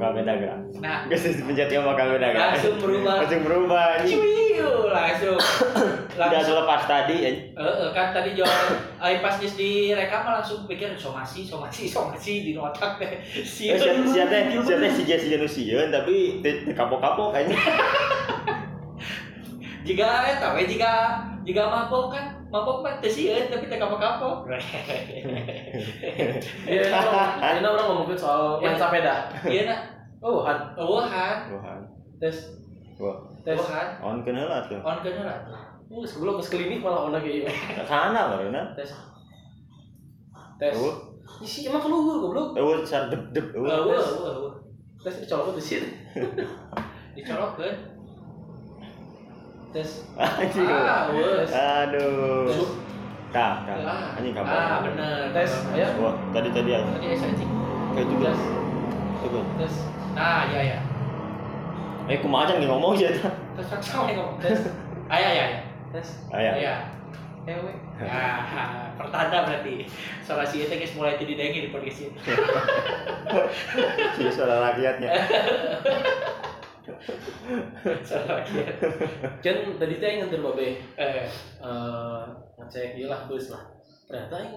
bakal beda gak? Nah, pencet yang bakal beda gak? langsung berubah. Langsung berubah. Ciu, langsung. Udah langsung. selepas tadi anjing. Eh, eh, kan tadi jual ay pas geus direkam langsung pikir somasi somasi somasi di otak teh. Si Eh, si si teh si teh si Jesse Janusieun tapi kapok-kapok kayaknya. jika eta we jika jika mabok kan mabok mah teu sieun tapi teu kapok-kapok. Iya, ini orang, ini orang ngomongin soal main sepeda. Iya nak. Oh, han. Wuhan, Tuhan. Tes, Wah, tes. Wuhan. on kenal tuh. On keun lah. Uh, sebelum ke klinik malah kayak gitu. Sana baruna. Tes. Tes. Eueuh, Isi emang keluar goblok. eueuh sar dep dep wah. Tes dicolok di sini. Dicolokkeun. Tes. Anjing. Ah, wah. Aduh. Tes. Kak, kak. Ah, Anjing Ah, kabar. bener. Tes. Ayo. Wah, tadi tadi ya. Tadi saya cing. Kayak juga. Tes. Coba. Tes. Nah, ya ya. Eh, kumaha aja ngomong eta. Terus sama ngomong. Tes. Ayah, ya, ya. Tes. Aya. Iya. Ewe. Ya, pertanda berarti. Soalnya si itu guys mulai jadi dengi di podcast ini. Si suara rakyatnya. Kan tadi teh nganter babe Eh, eh ngecek ieu lah bus lah. Ternyata yang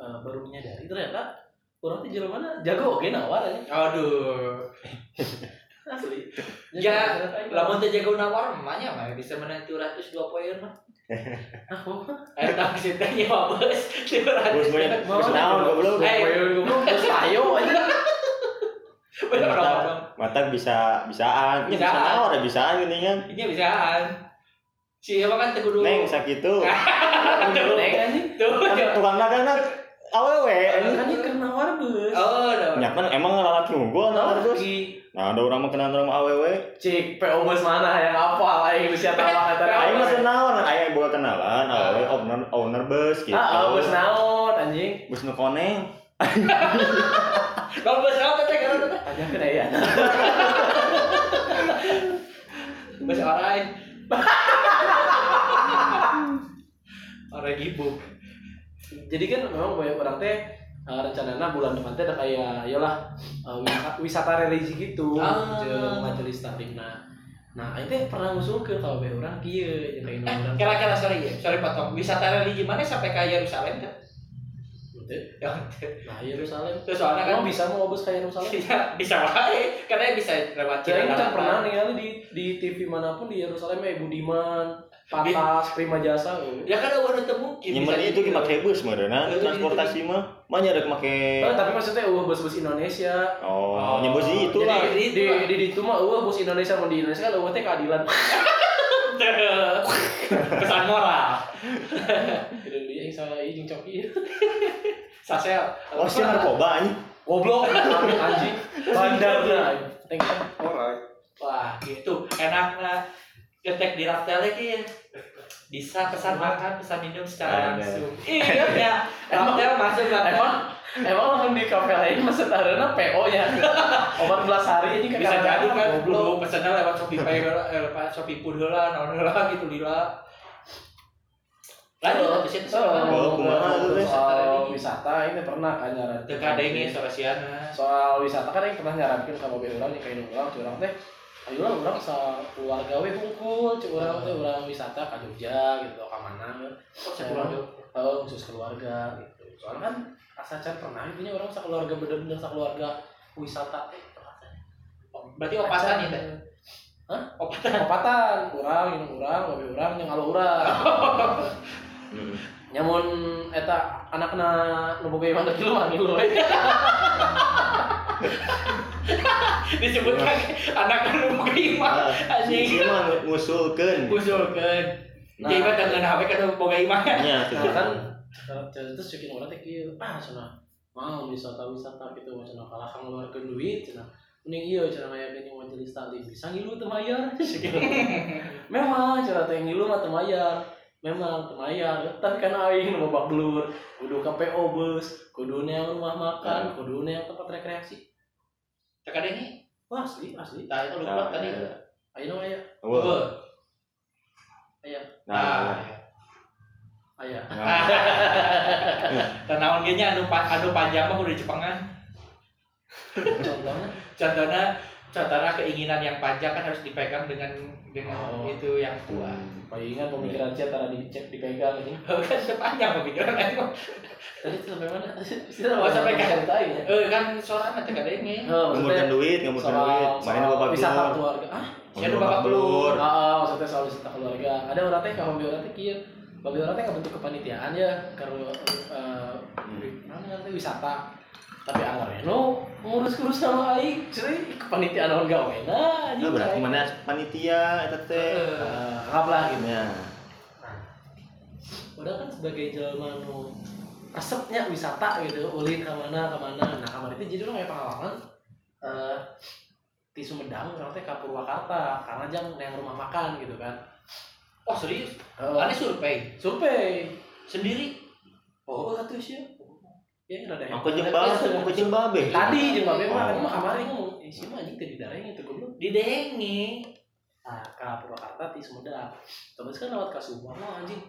eh, baru menyadari ternyata orang tuh mana jago oke nawar aja. aduh. Asli. Ya, lamun teu jago nawar emanya mah bisa menang 202 poin mah. Ah, mah? Eh, tak sih teh nyewa bus. Bos banyak bos naon goblok. Eh. goblok bos ayo aja. Bener Mata, dong. mata bisa bisaan. Ya bisa Bisaan. naon ya bisaan gini kan. Ini bisaan. Si Ewa kan teguh dulu. Neng sakitu. Neng anjing. Tuh. Kan tukang dagang awewe anjing. Kan ieu keur nawar bus. Oh, udah. Ya kan emang lalaki unggul nah terus. Lagi. Nah, ada orang mah kenal nama awewe. Cik, PO bus mana yang apa lain bisa tahu lah kata Aing mah naon, aing boga kenalan awewe owner owner bus gitu. Ah, ah, bus naon anjing. Bus nu koneng. Kalau bus apa teh kalau kena ya. Bus orang. Orang gibuk. Jadi kan memang banyak orang teh uh, rencananya bulan depan teh ada kayak yalah uh, wisata, wisata religi gitu Ah. jeung majelis taklim nah nah itu pernah ngusulkeun kalau bae urang kieu Eh, kira-kira sorry ya, sorry potong. Wisata religi mana sampai ke Yerusalem kan? Ya, nah Yerusalem Terus soalnya kan bisa mau bus kayak Yerusalem bisa bisa wae, karena bisa lewat Cina kan Daratan. pernah nih di di TV mana pun di Yerusalem eh Budiman, Patas, Prima Jasa. eh. Ya kan udah mungkin. Nyemer bisa itu gitu. make bus meureuna Eh, transportasi mah. Mah nyarek make Eh, tapi maksudnya uh bus-bus Indonesia. Oh, nyebut sih itu lah. Jadi- Di di di itu mah uh bus Indonesia mau di Indonesia kan uh teh keadilan. Pesan moral. Dia yang saya izin coki. Sasel. Oh, si narkoba anjing. Goblok, anjing. Bandar lah. Thank you. Alright. Wah, gitu. Enaknya ketek di Raptel lagi bisa pesan makan, pesan minum secara langsung. Iya ya, Raptel masuk Raptel. Emang emang langsung di kafe lain maksud arena PO nya. Obat belas hari ini bisa jadi kan goblok. belum pesannya lewat Shopee Pay eh, lewat Shopee Food heula, naon heula gitu lila. Lanjut habis itu Oh, kumaha soal wisata ini pernah kan nyaran. Teu kadenge sorasiana. soal wisata kan yang pernah nyarankeun ka babe urang yang kayak urang curang teh ayolah urang sa keluarga we hungkul cek urang teh urang wisata ka Jogja gitu ka mana Kok sepulang tuh? eh khusus keluarga gitu soalnya kan asa can pernah itu nya urang sakeluarga bener-bener sakeluarga wisata teh pernah teh. Berarti opatan ya teh. Hah? Opatan. opatan urang yang urang babe urang yang alo urang Hmm. nyamun eta anakna nu boga iman kilu manggil we Disebutkan anak anu boga iman. Ah, si si Anjing. mah ngusulkeun. Usulkeun. Nah. Jadi kan dengan HP kan boga iman. Nya Nah, tuh. kan terus cekin orang teh kieu ah cenah mau wisata-wisata gitu macam kalah ngeluarkeun duit cenah mending iya cenah aya geuning majelis taklim bisa ngilu teu mayar memang cenah teh ngilu mah teu mayar memang teu mayar tapi kan aing nu babak belur kudu ka PO bus kudu neang rumah makan. Kudu neang tempat rekreasi. Tekadeng ini, wah asli asli. Tah itu lupa tadi. ayeuna aya Wah. Eueuh. Nah, aya nah. Tanawan ge nya anu pa- anu panjang mah udah Jepangan. contohnya? Contohnya contohnya keinginan yang panjang kan harus dipegang dengan dengan Oh. itu yang tua. palingan pemikiran cia tara dicek dipegang ini kan sepanjang pemikiran aing mah. tadi itu sampai mana Sudah Oh, sampai ke- ceritain ya Eh kan sorangan tekadeng ini. Oh, Ngumurkan duit, ngumurkan duit. Main soal babak wisata belur. keluarga ah Siapa babak belur? Ah, ah, maksudnya soal wisata keluarga. Ada orang teh kalau orang teh kieu. Bagi orang teh bentuk kepanitiaan ya karena eh mana nanti wisata. Tapi anggar no ngurus-ngurus sama aing, cuy kepanitiaan orang gawe nah. Nah, berarti mana panitia eta teh. Eh, Anggap lah gitu. Ya. Udah kan sebagai jelma nu resepnya wisata gitu, ulin ke mana ke mana. Nah, kamar itu jadi orang kayak pengalaman eh di Sumedang orang teh ka Purwakarta karena jang yang rumah makan gitu kan. Oh serius? Ane survei survei sendiri. oh atuh sih ya rada Aku jeung babe, aku jeung babe. tadi jeung babe mah Oh. tadi mah kamari ngomong eh sih mah anjing teh di daerah itu goblok Di Dengi. nah ka Purwakarta ti Sumedang terus kan lewat ka Subang mah anjing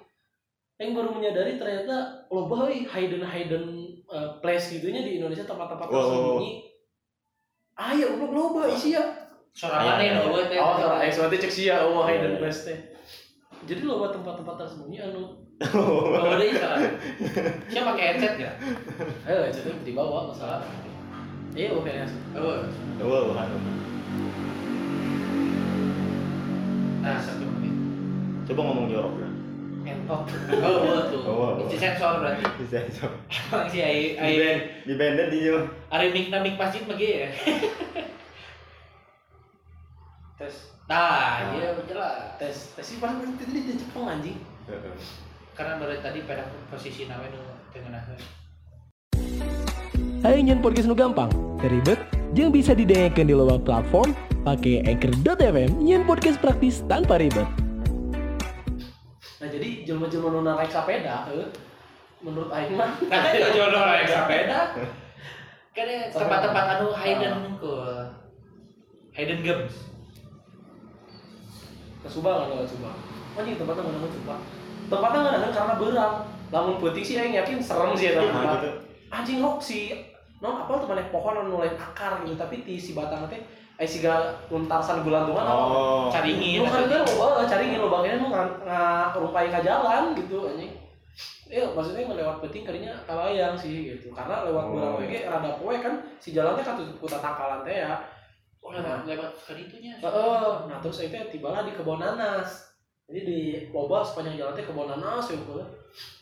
yang baru menyadari ternyata loba euy hidden hidden uh, place gitunya di Indonesia tempat-tempat tersembunyi ah ya goblok loba isi ya Sorangan Iya, ya eueuh teh. oh eh soalnya cek sia oh hidden Iya. place teh jadi loba tempat-tempat tersembunyi anu Oh, deui sorangan. Siapa pakai headset ya? ayo itu di bawah masalah iya oke ya Eueuh. Wah, wah. Nah, satu menit. Coba ngomong jorok ya. entot Oh, betul. Oh, oh. Itu sensor berarti. Bisa so. Emang si ai Di ai di banded di yo. ari mik na mik masjid mah ya. tes Nah, iya jelas. tes tes sih paling penting tadi di Jepang anjing Karena baru tadi pada posisi nawe nu tengeunahkeun. Ayo nyen podcast nu gampang, teribet, jeung bisa didengarkan di luar platform pakai anchor.fm nyen podcast praktis tanpa ribet. nah jadi jelma-jelma nu naik sepeda eh, menurut aing mah itu jodoh naik sepeda. Kan ya tempat-tempat anu hidden ku. Hidden games. Ke Subang ada ke Subang anjing tempatnya nggak nanggung Subang tempatnya nggak nanggung karena berat lamun penting sih aing yakin serem sih tempat gitu. anjing rok si non apa tuh mana pohon anu lain akar gitu tapi di si batang teh ai siga untarsan gulantungan Oh. Caringin. lu kan kan lo cari lo bangnya lu ngarumpai ke jalan gitu anjing Iya, maksudnya ngelewat penting karinya kalayang sih gitu. Karena lewat Oh. berapa ge rada poe kan si jalannya kan tutup kuta tangkalan teh ya. Oh, lewat lewat. Heeh. Nah, terus itu tibalah di kebun nanas. Jadi di loba sepanjang jalan teh kebun nanas ya gua.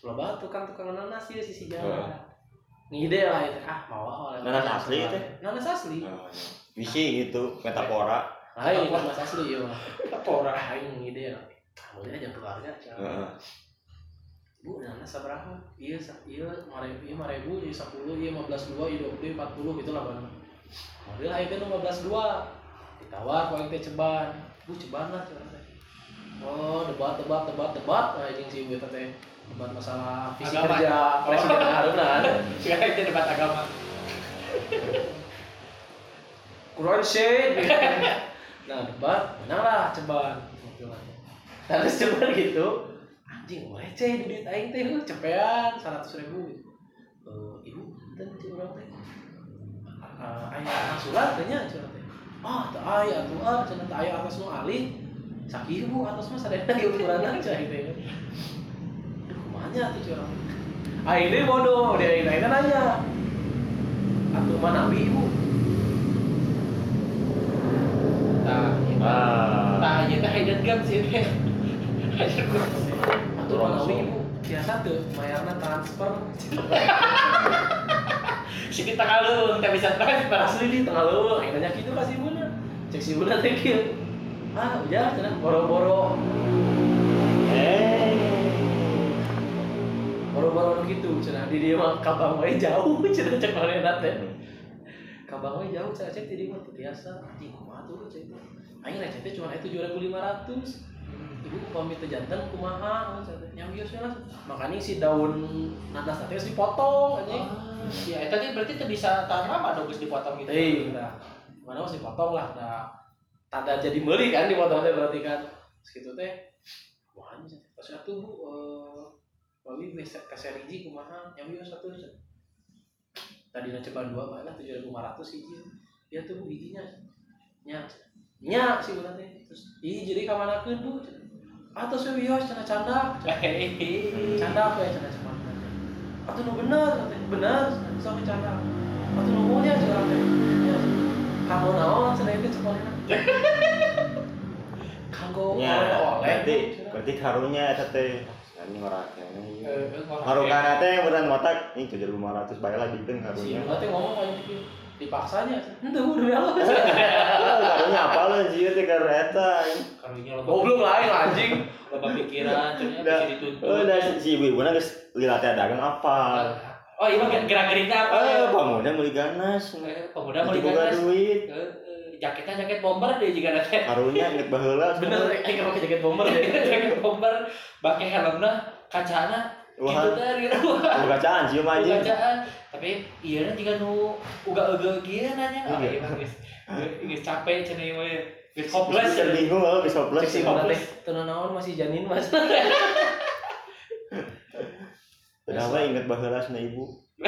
Loba tukang tukang nanas ya sisi jalan. Ngide lah itu ah mau oleh Nanas asli teh? Nanas asli. Oh, iya. Visi gitu, metafora. Lain nanas asli ya. Apa ora? Ah, ini ngide lah. Kamu aja keluarga. Bu, nanas seberapa? Iya, iya, lima ribu, iya, ribu, iya, sepuluh, iya, lima belas dua, iya, dua puluh, empat puluh, gitu lah bang. Mobil akhirnya lima belas dua, ditawar, paling teh ceban, bu ceban lah, ceban teh. Oh, debat, debat, debat, debat, nah ini sih gue teh debat masalah visi Agama. kerja presiden Haruna. Sekarang itu debat agama. Shade. gitu. Nah, debat, menang lah ceban. Terus ceban gitu, anjing, receh duit aing teh, cepean, seratus ribu gitu. Eh, ibu, dan orang teh. Eh, ayah tanya cik orang teh. Ah, teu aya atuh ah, cenah teu aya atas nu alih. Sakieu bu atas mah sadayana ge ukuranna cai teh. Aduh, kumanya tuh cik orang. Ah, ini bodoh, dia ini nanya. Atuh mana ibu? Nah, itu. Ah. Nah, itu hidden games sih. Hidden games. Atuh mana ibu? Biasa tuh, mayarna transfer. Si kita kalung, tak bisa transfer. asli di aing nanya gitu kasih buna cek si buna teh kieu ah udah cenah boro-boro. Eh. baru-baru gitu cenah di dia mah kabang wae jauh cenah cek manehna teh kabang wae jauh cenah cek di dia mah biasa anjing kumaha tuh cek. Aing receh teh cuma itu 7500 ibu pamit jantan kumaha? Cenah yang biasa lah. Makanya si daun nanas teh geus dipotong anjing. Ah, ya itu tadi berarti itu bisa tahan lama dong geus dipotong gitu. Nah mana masih potong lah nah. Tanda jadi meuli kan dipotong teh berarti kan. Segitu teh. Wah anjing. Pas satu bu eh bisa kasih hiji kumaha? Yang biasa satu tadi na ceban dua mana? tujuh ribu lima ratus hiji. Ya tuh hijinya. Nya. Nya sih teh. Terus ih jadi kamana keun bu atau saya bios canda canda canda apa ya canda canda atau nu bener katanya. bener sok canda. Atau nu mulia canda teh kamu naon cenah itu cekolena kanggo Ya, berarti berarti karunya eta teh ini orang ini. Eh, Harukana teh. beneran watak. Ini tujuh lima ratus lah bikin si karunya. Teh ngomong kayak gitu dipaksanya ente demi Allah Karunya apa lah sih teh karena eta. Karunya lo goblok lain anjing loba pikiran Udah, bisa dituntut. oh, udah si si ibu ibu geus teh dagang apa? Oh, iya gerak-geriknya apa? Eh, pemuda meuli ganas. Eh, pemuda mau Nanti boga diganas. duit. Eh, eh, jaketnya jaket bomber deh jika ada Karunya inget baheula. bener aing pakai jaket bomber deh jaket bomber pakai helmnya kacana Wah. gitu gitu Bacaan sih mah anjing. kacaan tapi iya nih jika nu uga uga gitu nanya. Oh Iya. iya mah geus geus capek cenah ieu mah geus hopeless. Bisa bingung loh, bisa hopeless. Cek mana teh naon masih janin mas? Kenapa inget baheula sana ibu?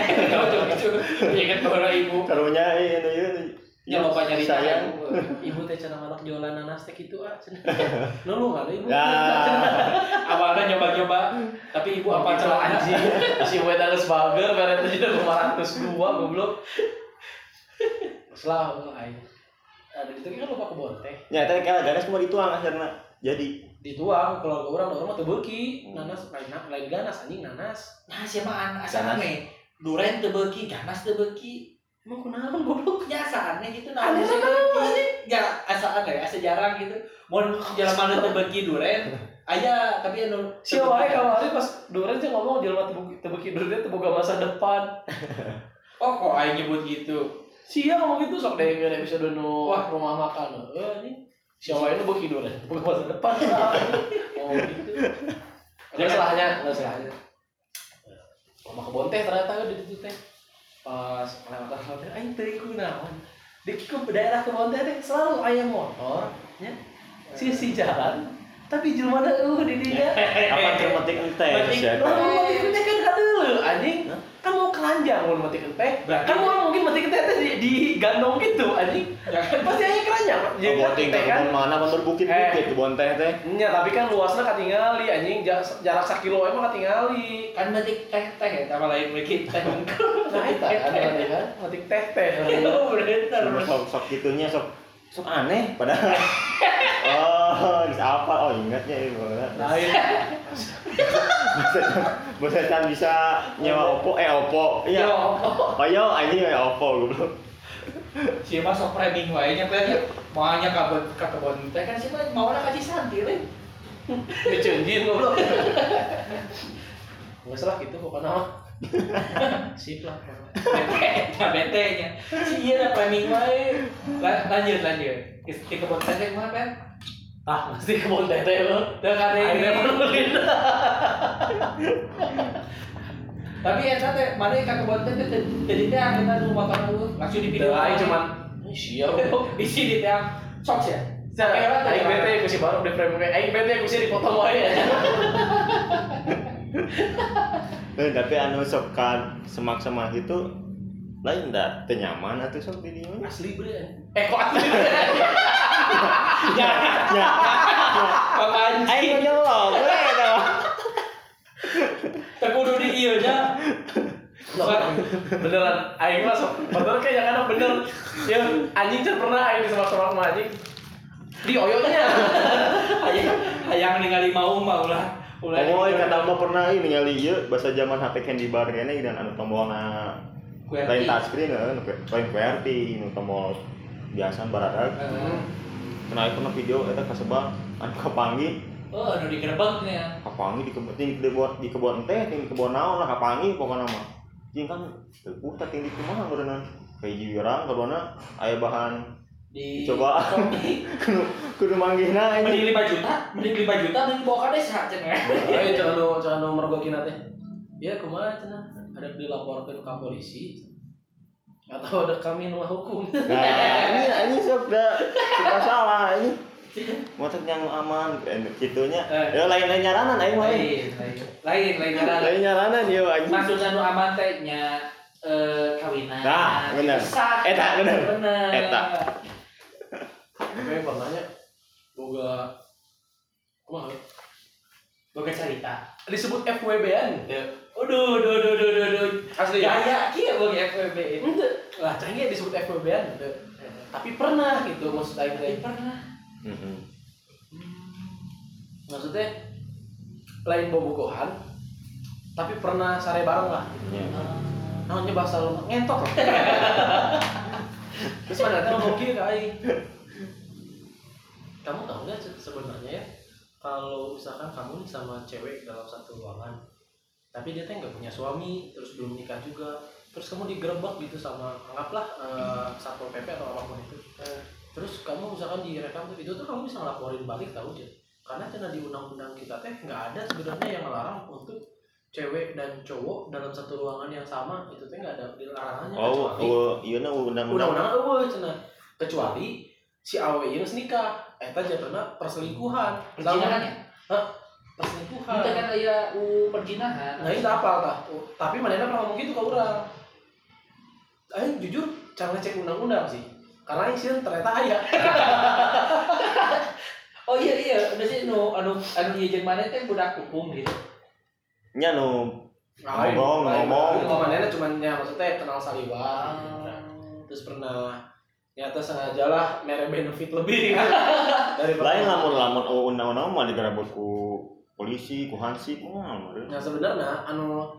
Ingat bahwa ibu. Karunya eh anu ieu Ya, lupa nyari sayang. ibu teh cenah manak jualan nanas teh gitu ah cenah. Nu ada ibu? Ya. awalnya nyoba-nyoba tapi ibu apa celah anjing? si wet harus bager bere teh jadi lima ratus dua goblok. Selah aing ada gitu kan lupa kebon teh. Ya, teh kalau ganas semua dituang akhirnya. Jadi. Dituang keluarga orang orang mah teu beuki nanas lain lain ganas anjing nanas. Nah siapa an asa Ganas. ame duren teu beuki ganas teu beuki emang kunaon goblok nya asa aneh gitu sih naon, beuki. ya asa aneh asa jarang gitu mun jalan mana teu beuki duren aya tapi anu Siapa wae kamari pas duren teh ngomong beuki- teu beuki duren teh boga masa depan. oh kok aing nyebut gitu Sia ngomong gitu sok deh episode nu Wah. rumah makan. Eh ini siapa nu beuki duren boga masa depan. Ngomong gitu. Enggak salahnya, enggak salahnya. Rumah kebon teh ternyata di situ teh. Pas lewat lewat aing teh kunaon. Di ke daerah kebon teh selalu aya motor nya. Sisi jalan tapi jelema eueuh di dinya. apa termetik ente Metik. ya? Kan kadeu anjing. Kan mau keranjang mau mati. Berarti- Kan mau mungkin mati teh di, di gandong gitu anjing. ya kan Pasti aja keranjang. Jadi Oh, ke kan. mana kan berbukit-bukit kebun teh teh. Nya, tapi kan luasnya katingali anjing Ja- jarak sakilo emang katingali. kan batik teh teh sama lain bikin teh Nah, itu ada kan mati teh teh. Oh, bener sok sok gitunya sok sok aneh padahal. oh, bisa apa? Oh, ingatnya ibu. Nah, itu. Bisa kan bisa nyewa Oppo eh Oppo. Iya. Yo, Oh, yo, ini ya Oppo goblok. si mah sok framing wae nya teh mau hanya ka kebon ka kebon teh kan si mah mau na kasih santi teh Dicenjin goblok. Enggak salah gitu pokoknya mah. Sip lah. Bete bete nya. Si ieu na framing wae La- lanjut lanjut. Di di kebon teh mah kan Ah, pasti kebon teh teh lo. kada Akhirnya ini tapi eta teh mana ka kebon teh jadi teh akhirnya nu motor lu langsung di video Aing cuman. Siap. di sini teh sok ya Saya aing bete ku si baru di frame kayak aing bete ku si dipotong wae. Eh, tapi anu sok kan semak-semak itu lain dah teu nyaman atuh sok di. Asli bre. Eh kok asli? ya Ya. papanci Aing nyelok we eta. teu kudu di ieu nya Beneran aing mah sok bener kayak yang bener. Ya anjing can pernah aing semak-semak sama anjing. Di oyonya. hayang hayang ningali mau mau lah Oh, kata mau pernah ini ningali ieu bahasa zaman HP candy bar kene dan anu tombolna lain touchscreen heeh, nu lain QWERTY, nu tombol biasa baradag. Eh, Kenal pernah video eta kasebab anu kapanggih Oh, anu digerebeknya. kapangi di kebun di kebun di kebun teh di kebun naon lah kapangi pokoknya mah jeung kan teu putar ting di kumaha berenang kayak jiwirang kadona aya bahan Di Coba. Kudu kudu manggihna Mending ini 5 juta, mending 5 juta mending bawa ka desa cenah. Ayo jangan lu jangan lu mergokin teh. Ya kumaha cenah ada dilaporkan ke polisi. Atau ada kami nu hukum. nah ini ini sok da suka salah ini motor yang aman gitunya Eh. ya lain lain nyaranan mah Lain, lain, lain, lain cara. lain nyaranan yo anjing Maksudnya nu aman teh nya eh kawinan. Nah, bener. Sah. Eta, bener. Bener. Eta. Tapi pernahnya boga kumaha? Boga cerita. Disebut FWB-an. Ya. Aduh, duh, duh, duh, duh, duh. Asli. Gaya kieu boga FWB. Ente. Lah canggih disebut FWB-an. Tapi pernah gitu maksud aing teh. Tapi pernah. Heeh. Maksudnya lain bobogohan tapi pernah sare bareng lah. Ya. namanya bahasa lu ngentot terus mana gini ke aing kamu tahu nggak se- sebenarnya ya kalau misalkan kamu nih sama cewek dalam satu ruangan tapi dia teh nggak punya suami terus belum nikah juga terus kamu digerebek gitu sama anggaplah eh, satpol pp atau apa pun itu. Terus kamu misalkan direkam tuh itu tuh kamu bisa ngelaporin balik tahu aja. Karena karena di undang-undang kita teh nggak ada sebenarnya yang melarang untuk cewek dan cowok dalam satu ruangan yang sama itu teh nggak ada larangannya. Oh kecuali oh iya na undang-undang. Undang-undang eueuh cenah kecuali si awe ieu geus nikah eta jatuhna perselingkuhan Perjinahan ya? perselingkuhan Itu kan aya u perjinahan. nah itu apa tah tapi manehna pernah ngomong gitu ke urang Aing jujur cara ngecek undang-undang sih karena sieun ternyata aya Oh iya iya, udah sih nu anu anu ieu jeung maneh teh budak hukum gitu. nya nu Ngomong, ngomong. Itu manehna cuma ya maksudnya kenal saliwar gitu. Ah. terus pernah nyata sengaja lah mere benefit lebih dari lain lamun lamun oh, undang-undang mah digerebek ku polisi ku hansip mah meureun. Nah sebenarnya anu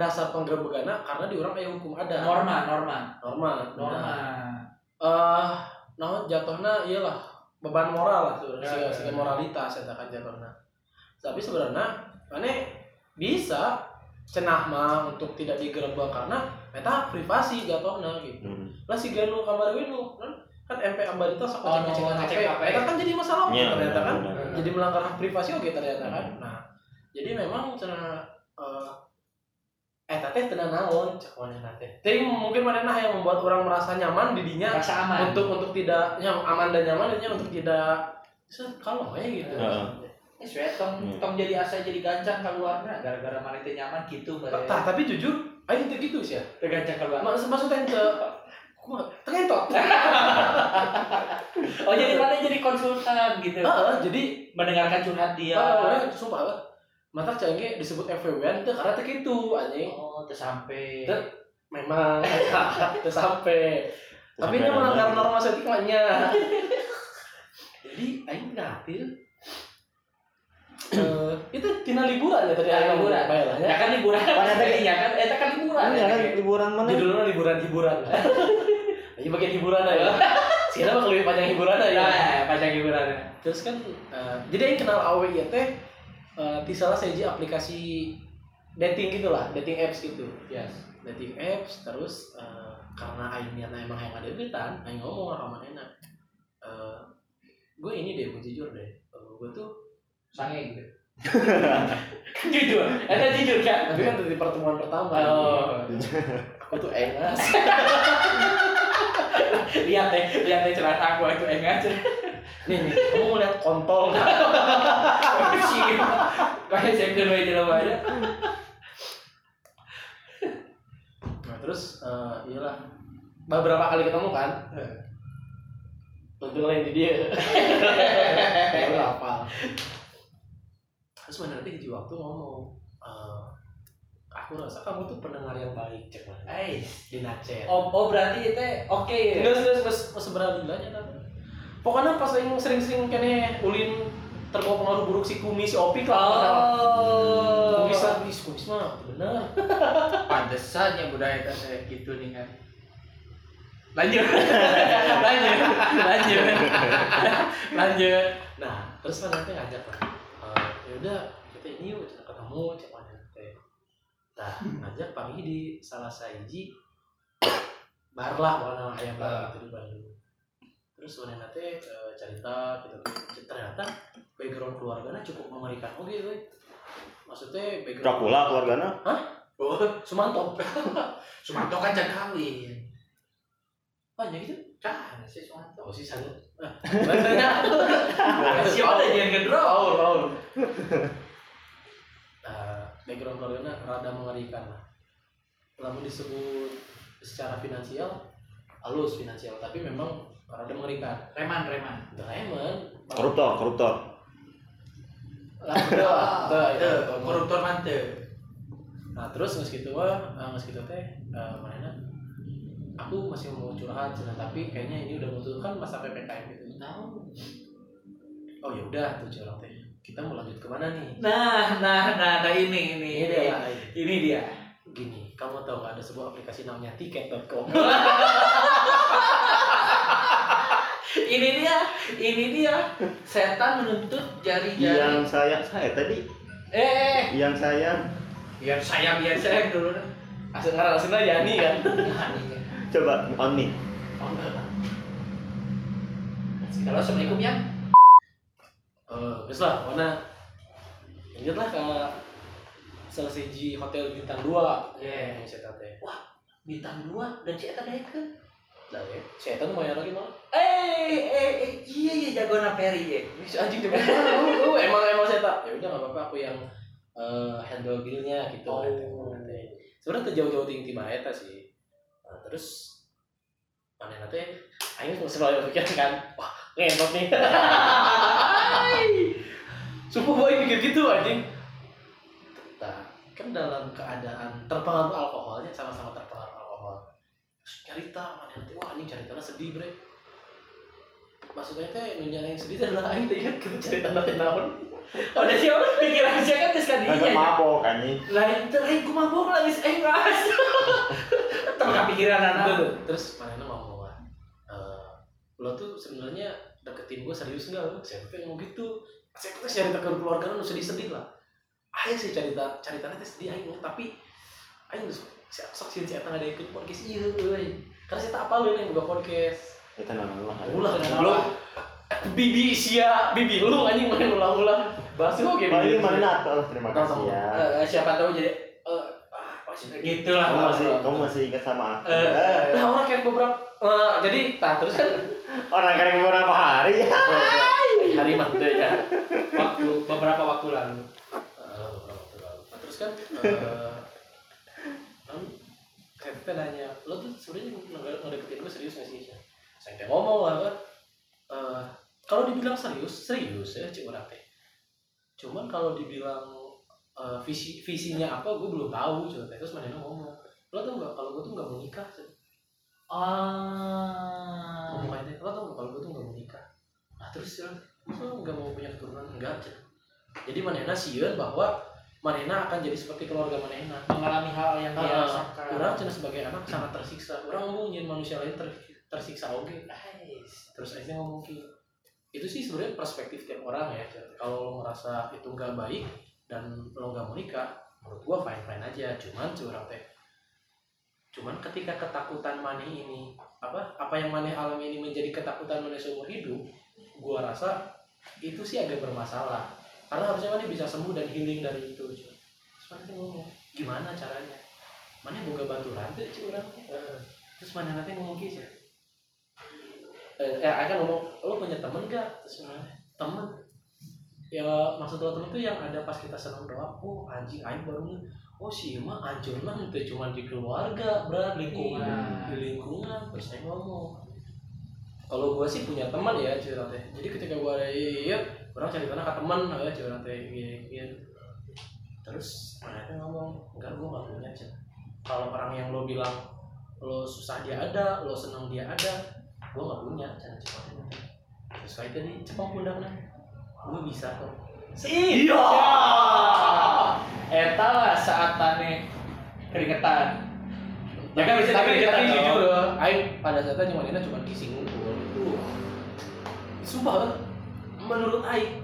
dasar penggerebekanna karena di orang kayak hukum ada Norma, norma, norma norma. Nah, eh nah jatuhnya iyalah beban moral lah sebenarnya Ya, ya, ya. moralitas ya kan jatuhnya tapi sebenarnya mana bisa cenah mah untuk tidak digerebek karena eta privasi jatuhnya gitu Hmm. Lah si ganu kamar winu kan? Kan MP Ambarita sok Oh, ngecek no, HP eta kan jadi masalah Nya, ternyata kan? benar, benar. jadi melanggar hak privasi oke ternyata kan? Nah jadi memang cenah eh eta teh tenang naon? Cek manehna teh. Tapi mungkin manehna yang membuat orang merasa nyaman di dinya Rasa aman. untuk untuk tidak yang aman dan nyaman dinya untuk tidak kalau ya gitu. Heeh. Eh, suwe tong Hmm. tong jadi asa jadi gancang keluarnya gara-gara teh nyaman gitu Tah, tapi jujur aing teh gitu sih ya. Gancang keluar. Maksud maksudnya ke tengentot Oh jadi mana jadi konsultan gitu. Heeh, jadi Mendengarkan curhat dia. Eh, sumpah lah. Mata canggih disebut FWB itu karena teh gitu anjing. Oh, teu sampai. Teu. Memang itu sampai. Tapi ini melanggar norma. etikanya. Jadi aing ngatil. Eh, itu tina liburan ya tadi aing liburan. Ya kan liburan. Pada tadi- ya kan eta kan liburan. Ya, kan liburan mana? Judulnya liburan hiburan. Ini bagian hiburan aja. Sih bakal lebih panjang hiburan aja. Nah, panjang liburan. terus kan eh, jadi yang kenal awe ya teh eh, di salah satu aplikasi dating gitu lah dating apps gitu Yes. dating apps terus eh, karena aingnya emang yang ada duitan aing ngomong sama manehna eh gue ini deh gue jujur deh gue tuh Sange gitu. jujur, eta jujur kan? tapi kan dari pertemuan pertama Oh, aku tuh engas lihat deh, lihat deh celana aku itu enggak nih nih kamu mau lihat kontol nggak? Sih, kayak saya kedua aja lah aja. nah terus eh, iyalah. Beberapa kali ketemu kan? Untung lain di dia. Ya hafal. Terus nanti hiji waktu ngomong eh, Aku rasa kamu tuh pendengar yang baik cek. Mana Eh, Di Nacet oh, oh berarti itu oke. Ya? Enggak, enggak, enggak, enggak seberapa gilanya tapi Pokoknya pas sering sering-sering kene ulin terbawa pengaruh buruk si kumis si opik lah Oh, Kumis lah, kumis, kumis mah bener. Pantesan ya budaya kita kayak gitu nih kan. Lanjut, lanjut, lanjut, lanjut. Nah, terus mana nanti ngajak lah ya udah kita ini yuk kita ketemu cek nah ngajak pagi di salah saiji bar lah mana ayam bar gitu di Bandung. Terus mana teh eh, cerita gitu. Ternyata background keluarganya cukup mengerikan. Oke okay, maksudnya background Dracula keluargana oh. Sumanto. Sumanto kan jangan kawin. banyak gitu? Kan si Sumanto. oh sih sana nah, Si ada yang kedua. Nah, background keluarganya rada mengerikan. Lah lalu disebut secara finansial halus finansial tapi memang rada mengerikan. Reman, reman. Doraemon koruptor koruptor. Udah itu Tuh, koruptor. mantep. nah terus nggak gitu wah nggak gitu teh eh, mana aku masih mau curhat cina tapi kayaknya ini udah membutuhkan masa ppkm gitu. Tahu. oh ya udah tuh curhat teh kita mau lanjut ke mana nih? Nah, nah, nah, nah ini, ini, ini ini, dia. Ini dia. gini kamu tahu nggak ada sebuah aplikasi namanya tiket.com Ini dia, ini dia. Setan menuntut jari-jari. yang saya saya tadi. Eh, yang saya. Biar saya, biar saya dulu. asal ngarang aslinya Yani kan? Coba on nih Kalau assalamualaikum ya. Eh, terus lah, mana lanjutlah ke selesai di hotel bintang 2 Iya. yang saya tante Bintang dua dan si Eta kan. lah ya saya tahu mau lagi malah Eh, eh, eh, iya iya jagoan Peri ya. bisa anjing coba oh, emang emang saya tak ya udah nggak apa-apa aku yang eh, handle billnya gitu Oh. Sebenarnya tuh jauh-jauh tinggi mah eta sih Nah, terus mana nanti aing selalu pikiran kan wah ngentot nih sumpah boy mikir gitu anjing nah, kan dalam keadaan terpengaruh alkoholnya sama-sama terpengaruh alkohol Terus cerita mana nanti wah anjing ceritanya sedih bre maksudnya teh nunjana yang sedih aing teh ingat kita cerita nanti naon ada siapa? Pikiran saya kan terus kan dia. mabok anjing Lain terakhir ku mabok lagi eh ngas. Terus kepikiran anak. tuh. terus mana lo tuh sebenarnya deketin gue serius nggak lo? Saya tuh ngomong gitu? Saya tuh cerita ke keluarga lu sedih sedih lah. Ayo sih cerita cerita nanti sedih ayo tapi ayo tuh siapa sok sih saya tengah ada ikut podcast iya euy. karena tak apa lu yang buka podcast. Kita lah ulah kan lu. Bibi sia bibi lu anjing main ulang-ulang bahas lu kayak Bali bibi mana terima kasih ya. Eh, siapa tahu jadi eh gitu lah. kamu masih kamu masih ingat sama aku Eh, nah orang kayak beberapa eh, jadi nah terus kan orang keren beberapa hari ya hari deh ya waktu beberapa waktu lalu. Beberapa waktu lalu. Nah, terus kan eh kan kayak kita nanya lo tuh sebenarnya nge- ngedeketin gue serius gak sih Sya? saya teh ngomong lah kan eh, kalau dibilang serius serius ya cik orang teh cuman kalau dibilang eh, visi visinya apa gue belum tahu coba terus mana ngomong lo tau nggak kalau gue tuh nggak mau nikah. Ah. ngomong aja lo tau nggak kalau gue tuh nggak mau nikah nah terus ya lo nggak mau punya keturunan enggak Cik. jadi manena sieun bahwa manena akan jadi seperti keluarga manena mengalami hal yang dia Ah, rasakan. orang cina sebagai anak sangat tersiksa orang ngomong nyen manusia lain ter- tersiksa oke Nice. terus akhirnya ngomong gitu itu sih sebenarnya perspektif tiap orang ya kalau lo ngerasa itu nggak baik dan lo nggak mau nikah menurut gua fine fine aja. Cuman curang teh cuman ketika ketakutan maneh ini apa apa yang maneh alami ini menjadi ketakutan maneh seumur hidup gua rasa itu sih agak bermasalah. Karena harusnya maneh bisa sembuh dan healing dari itu maneh ngomong gimana caranya? Maneh boga tuh cuy orang teh. terus maneh nanti ngomong gitu ya? Eh, eh akan ngomong lo punya temen gak terus temen ya maksud lo temen tuh yang ada pas kita senang doa oh anjing aing baru nih oh sih mah anjir mah itu cuma di keluarga berat Lingkungan. di lingkungan terus saya ngomong kalau gua sih punya teman ya cerita teh jadi ketika gua ada iya orang cari tanah ke teman ya cerita teh iya iya terus teh ngomong enggak gua nggak punya Cen. kalau orang yang lo bilang lo susah dia ada lo senang dia ada gua nggak punya cuma itu teh. terus kayak tadi cepang pundaknya gua bisa kok. Iya. Eta lah saat tane keringetan. Ya kan bisa tapi tapi jujur ya Aing pada saat itu cuma kissing ngumpul. Uh. sumpah menurut Aing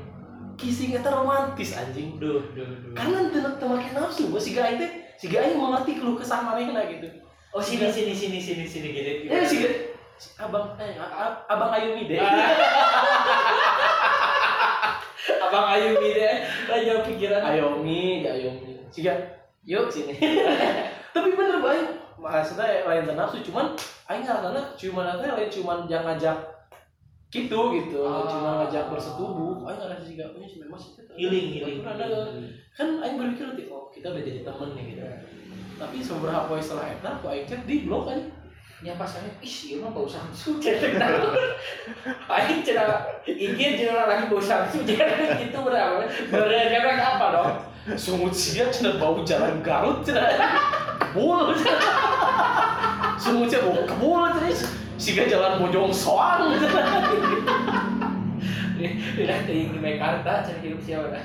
kissing eta romantis anjing. Duh duh duh karena teu make nafsu gua si gaing teh si gaing mengerti keluh kesah manehna gitu. Oh sini sini sini sini sini gini. Eh si Ga- si abang eh a- a- abang Ayumi deh abang Ayumi deh. Aja pikiran? Ayomi ya Ayomi si Ga yuk sini. Tapi bener baik maksudnya lain nafsu cuman aing ngarana cuman teh lain cuman jangan ngajak gitu. Gitu Ah. cuma ngajak bersetubuh. Aing ngarana punya si memang sih healing healing kan aing berpikir nanti oh kita udah jadi temen nih gitu. Tapi seberapa poin setelah eta aku aing chat di blok aja ya pas saya ih ieu mah bau samsu naon aing cenah ingin cenah lagi bau samsu jadi gitu berapa bener efek apa dong? Sungut sia cenah bau jalan Garut cenah cenah sungut sia bau kebul cenah siga jalan Bojong Soang. Cenah tidak ting di Mekarta cari hidup siapa dah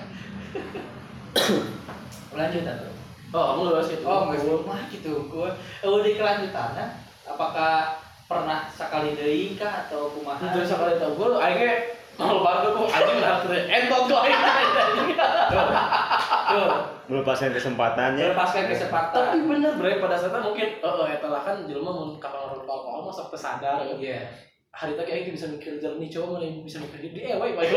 lanjut atau oh kamu lulus gitu oh nggak sih mah gitu. Gue oh di kelanjutannya apakah pernah sekali deui kah atau kumaha? Terus sekali tau gue aingnya mau banget kok anjing lah terus entot kok melepaskan kesempatannya. Melepaskan tapi kesempatan bener bre. Pada saat itu mungkin eh eh, eta lah kan jelema mun kapan ngerokok alkohol mah sok sadar. Ya iya. Hari tadi aing bisa mikir jernih coba mana yang bisa mikir di ewe baik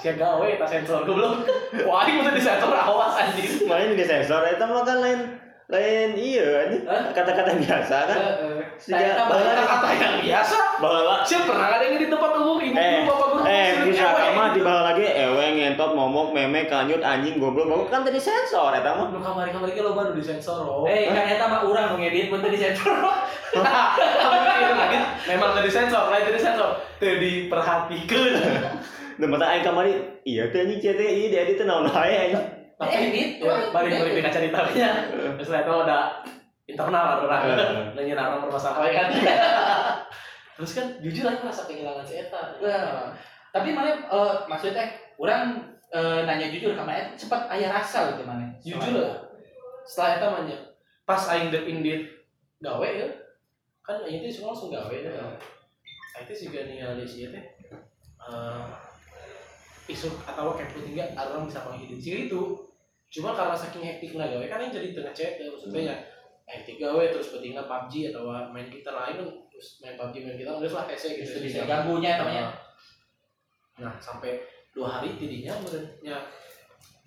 sia gawe tak sensor. Goblok wah aing udah disensor awas anjing. Main di sensor itu mah kan lain lain iya ini Hah? kata-kata biasa kan? Saya Sejak Bahkan bahwa kata yang biasa. Bahwa siapa pernah ada yang di tempat umum ibu eh bapak guru eh bisa mah di bawah lagi. Ewe ngentot momok meme kanyut anjing goblok. Goblok kan tadi sensor eta mah lu kamari kamari lo baru disensor oh eh kan eta mah urang ngedit bener di sensor memang tadi sensor lain tadi sensor. Teu diperhatikan dan mata aing kamari iya teh anjing CT iya dia itu naon wae anjing tapi Edit, ya, orang balik edit. balik di kaca ceritanya terus itu ada internal orang. Nanya orang permasalahan terus kan jujur aku merasa kehilangan si Eta. Wah, tapi mana eh, maksudnya orang eh, nanya jujur sama Ed sempat ayah rasa gitu mana jujur lah. Setelah Eta manja. Pas aing dep indit gawe ya kan aing teh semua langsung gawe ya. Aing teh juga nih si eh, isu atau kayak tinggal orang bisa sih itu cuma karena saking hektiknya gawe kan aing jadi tengah chat ya maksudnya ya hektik gawe terus pentingnya PUBG atau main kita lain kan terus main PUBG main kita udah lah hese gitu. Bisa ganggunya namanya nah sampai dua hari tidinya menurutnya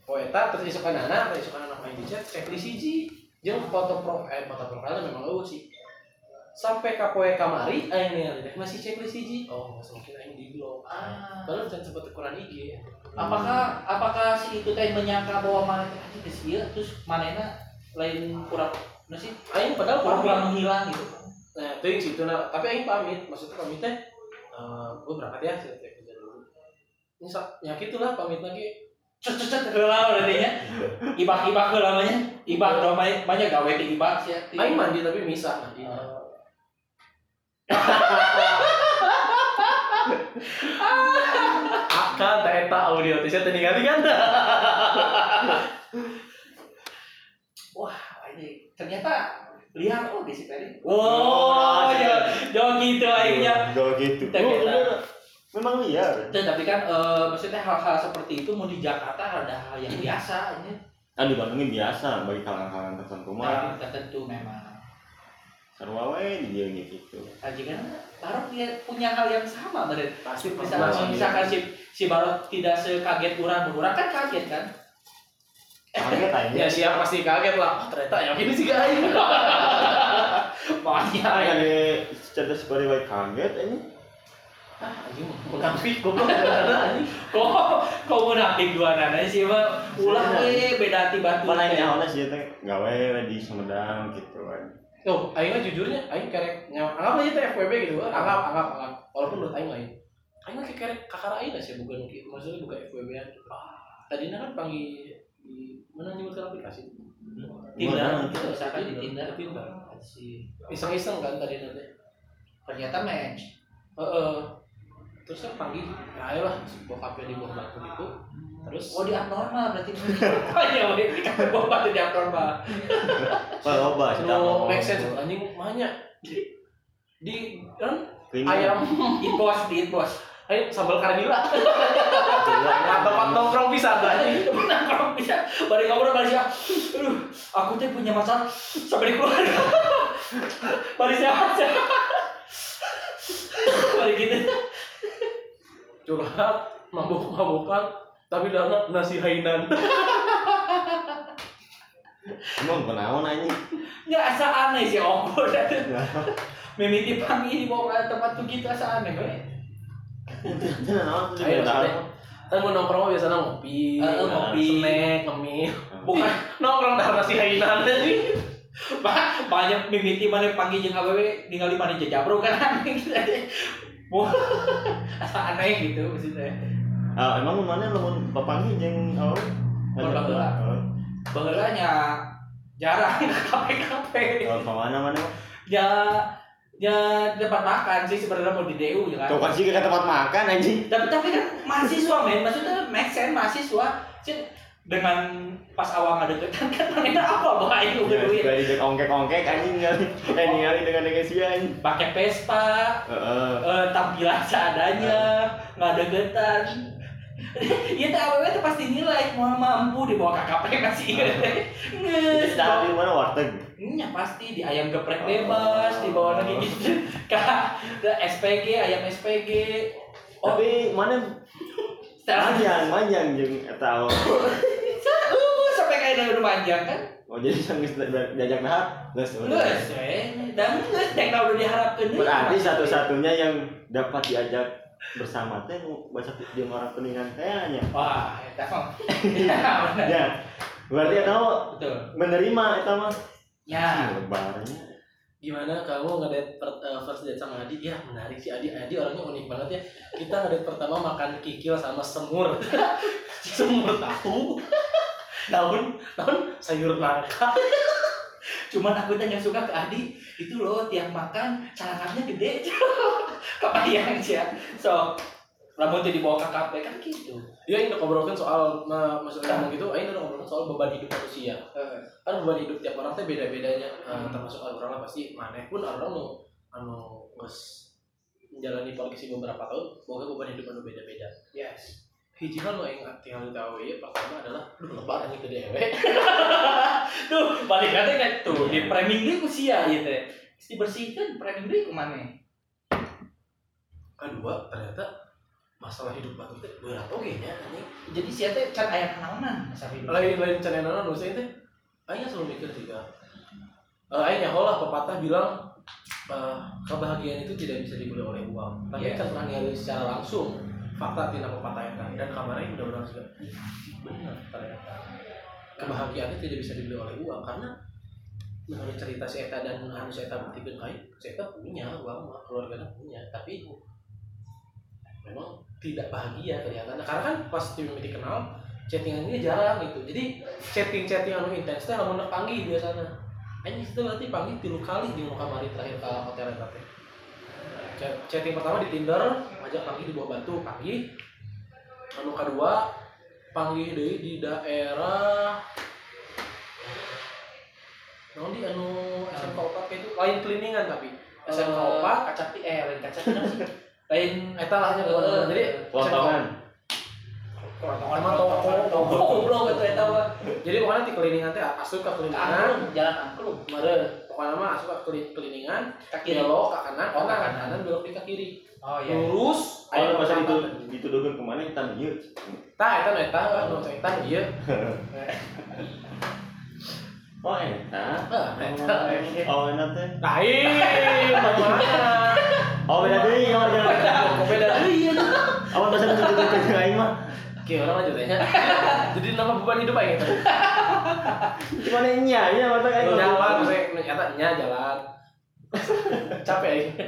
Poeta terus isukan anak, terus isukan anak main di chat, checklist hiji, jeung foto pro eh foto profilnya memang eueuh sih. Sampai ka poe kamari aing ningali teh masih checklist hiji. Oh, masih mungkin aing di blog. Ah. Padahal jangan sempat ukuran IG ya. apakah apakah si itu teh menyangka bahwa mana teh anjing geus ieu terus manehna lain kurang nah sih Aing padahal kurang kurang menghilang gitu Nah, itu yang situ nah, tapi aing pamit, maksudnya pamit teh eh gue berangkat ya sih teh kerja dulu. Ini ya gitulah pamit lagi. cet cet cet berarti nya ibak ibak heula mah nya ibak do banyak gawe ti ibak ti- Aing mandi tapi misah mandi. Akan eta audio teh saya ningali kan. wah ini ternyata lihat oh di situ tadi Oh, oh iya. ya jangan gitu akhirnya gitu. Tapi Oh, kita- bener. Memang liar. Dan tapi kan eh, maksudnya hal-hal seperti itu mau di Jakarta ada hal yang biasa ini Kan di Bandungin biasa bagi kalangan tertentu mah. nah, tertentu memang Sarua we di dieu gitu. Aji kan Barok dia punya hal yang sama berarti Pasti misalkan, pernah. misalkan si si Barok tidak sekaget orang orang kan kaget kan Kaget aja. Ya siap pasti kaget lah. Oh, ternyata yang ini sih aing. makanya ada cerdas seperti baik kaget ini. Ah, anjing munafik goblok anjing. kok kok munafik dua nana sih mah ulah we beda tiba Mana nyawana sih teh gawe di Sumedang gitu kan. Tuh, aing mah jujurnya aing kerek nyaw anggap aja teh FWB gitu. Anggap anggap anggap. Walaupun menurut aing lain. Aing mah kayak kerek kakara aing lah sih bukan gitu. Maksudnya bukan FWB an. Ah, tadinya kan panggil di mana nyebutkan aplikasi. Tinder Gimana? gitu misalkan di Tinder Tinder. si Iseng-iseng kan tadi nanti. ternyata match Heeh. Terus kan panggil, ya ayolah bokapnya di bawah batu gitu. Terus oh di abnormal berarti ya we di kamar bawa di abnormal Pak loba sih no make sense anjing banyak di kan ayam it bos di it bos Ayo sambal karanila. Gila, Mantap nongkrong bisa tadi. Menang kalau bisa balik ngobrol balik? Aduh, aku tuh punya masalah sampai di keluarga. balik siapa aja? balik gitu. Curhat, mabuk-mabukan, tapi dana nasi hainan. Emang kenaon anjing? Nggak asa aneh sih Om. Mimiti pangi dibawa ke tempat tuh gitu asa aneh tuh Ayo, kan mau nongkrong mah biasanya ngopi, Eh, ngopi. snack, ngemil. Bukan Nongkrong dah nasi hainan. Ba- banyak mimiti mana panggil jeung awewe ningali mana jajabro kan aneh gitu. Wah, asa aneh gitu maksudnya. Ah, emang mana lamun papangi jeung oh. Baheula. Baheulanya jarang ke kafe-kafe. Kalau ke mana? Ya ya tempat makan sih sebenarnya mau di DU ya kan. Kau kasih ke tempat makan anjing. Tapi tapi kan mahasiswa men, maksudnya make sense mahasiswa. Cin, dengan pas awal ngadeketan kan mana apa bawa itu Ya, duit. suka dijek ongkek-ongkek anjing ningali. Eh ningali dengan dengan si anjing. Pakai Vespa, Heeh. eh, tampilan seadanya, ngadeketan. Iya teh awewe teh pasti nilai mau mampu dibawa KKP masih nges. Dah di mana warteg? Nya pasti di ayam geprek bebas, dibawa lagi gitu. Ke SPG, ayam SPG. Oh, Tapi mana setelah manjang eta oh. uh, sampai kayak dari rumah panjang kan? Oh jadi sang geus diajak dahar. Geus. Nges, we. Dan nges, yang udah diharapkan. Berarti satu-satunya yang dapat diajak bersama teh baca jeung orang kuningan teh nya. Wah, eta mah. Ya. Ya. Berarti eta mah Betul. menerima eta mah. Ya. Lebarnya. Gimana kamu ngedate per- eh, first date sama Adi? Ya menarik sih Adi. Adi orangnya unik banget ya. Kita ngedate pertama makan kikil sama semur. semur tahu. daun, daun sayur nangka. Cuman aku yang suka ke Adi itu loh tiap makan calangannya gede. Kebayang sih ya. So, rambut jadi dibawa ke kan gitu. Dia udah ngobrolin soal ma- maksudnya ngomong gitu, Aing udah ngobrolin soal beban hidup manusia. Kan beban hidup tiap orang teh beda-bedanya. Eh, termasuk orang lah pasti maneh pun orang nu anu geus menjalani polisi beberapa tahun, boga beban hidup anu beda-beda. Yes. Hiji hal nu aing tinggal tahu ya pertama adalah duh lebar anjing ke dewe Tuh, balik kata kan tuh di framing deui usia ieu teh. Geus dibersihkeun framing ku maneh. kedua ternyata masalah hidup baru teh berat. Oke nya anjing Jadi sia teh can aya naonan lain lain cenena nu saya teh aing selalu mikir juga eh aing nyaho lah pepatah bilang eh, kebahagiaan itu tidak bisa dibeli oleh uang. Tapi Yes. kan pernah secara langsung fakta tina pepatah eta dan kamarnya benar-benar juga benar ternyata. Kebahagiaan itu tidak bisa dibeli oleh uang karena menurut cerita si Eta dan anu si Eta buktikan kain si Eta punya uang mah keluarganya punya. Tapi memang tidak bahagia kelihatan karena kan pas tim mimiti kenal chattingannya jarang gitu. Jadi chatting chatting anu intens teh lamun panggil biasanya. Anjing itu berarti panggil tilu kali di muka mari terakhir ke hotel eta teh chatting pertama di Tinder ngajak panggil di bawah batu panggil anu kedua panggil deui di daerah Naon di anu SMK 4 kayak itu lain cleaningan tapi SMK 4 kaca pi eh lain kaca. Lain eta lah nya Eh, jadi Potongan. Sama toko, toko. goblok itu eta mah. jadi pokoknya di cleaningan teh asup ke cleaningan Angklung, jalan angklung. mare pokoknya mah asup ke cleaningan Kaki belok ke kanan Oh, ke kanan kanan. kanan belok di ke kiri Oh iya. lurus Ayo pas itu kanan. dituduhkeun ke mana kita ieu. tah eta nu eta kan nu eta ieu Oh eta. eta Oh enak teh. lain Oh beda kamar jangan. kok beda deui ieu Awan bahasa dituduhkeun ke aing mah. Oke, orang lanjut ya. Jadi nama beban hidup aja gitu. Cuman nya nya mata kayak Jalan, nyata nya jalan. Capek aja.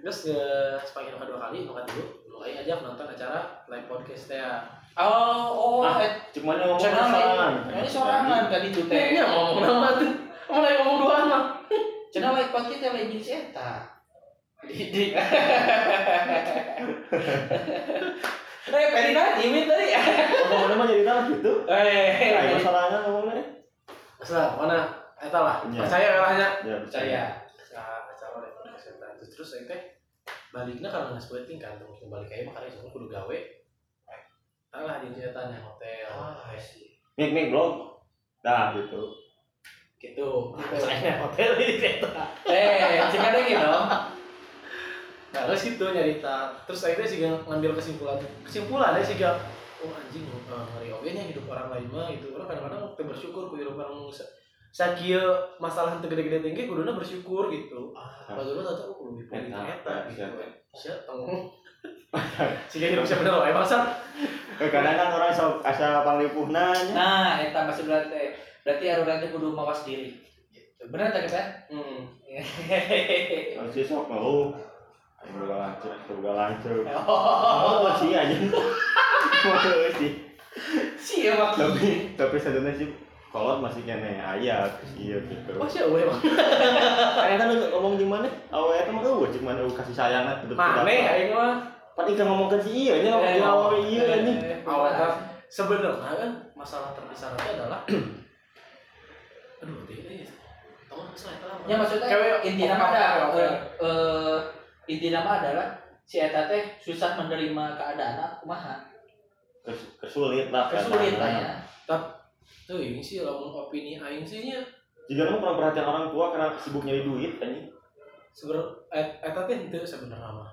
Terus ke sepanjang kedua kali, makan dulu. Mulai aja nonton acara live podcast ya. Oh, oh, Ah, eh, Cuman ngomong sorangan. lain. Ini sorangan tadi tuh teh. Kayaknya ngomong nama tuh. Mulai ngomong dua mah. Channel lain podcast yang jenis eta. Di, di. Eh, pengen tadi, min tadi. Ngomongnya mah jadi tahu gitu. Eh, Ayo sorangan ngomongnya. Setelah, mana? Eta lah. Iya. Percaya kalahnya. Ya percaya. Terus terus saya teh baliknya karena nggak sweating kan terus balik aja makanya semua kudu gawe alah di yang hotel. Mik mik blog dah gitu. Gitu. Saya hotel di kereta. Eh, cek ada gitu. Dong. nah terus gitu nyarita terus akhirnya sih ngambil kesimpulan. Kesimpulan ya sih gak oh anjing uh, ngeri nya hidup orang lain mah gitu. Orang kadang-kadang bersyukur ku hidup orang sakieu masalah teu gede-gede tinggi kuduna bersyukur gitu. Pas dulu tau aku lebih poin Eta, gitu siapa? siapa tong sih hidup siapa bener wae bangsa Eh, kadang kan orang sok asa panglipuhna nya Nah, eta maksud berarti berarti aruran teh kudu mawas diri. Gitu. Bener tak kita? hmm. masih sok mau. Boga lancar boga lancar. Oh, oh sih aja. Mau sih. Sih ya tapi tapi sebenarnya sih kolot masih kene aya iya gitu oh Karena kan lu ngomong di mana? Awalnya itu mah cik mana eueuh kasih sayang na tetep mana aing mah Paling kan ngomong ke si iya nya ngomong Eh, awal iya nih. awalnya sebenarnya kan masalah terbesar itu adalah aduh itu apa? Ya maksudnya Cewek- inti oh, nama ada oke, oke. eh, eh, inti nama adalah si eta teh susah menerima keadaan kumaha. Kes- Kesulit lah. Kesulit lah ya. Tuh ini sih lamun opini aing sih nya Jika kamu kurang perhatian orang tua karena sibuk nyari duit anjing. sebenarnya et, eta teh henteu sebenarnya mah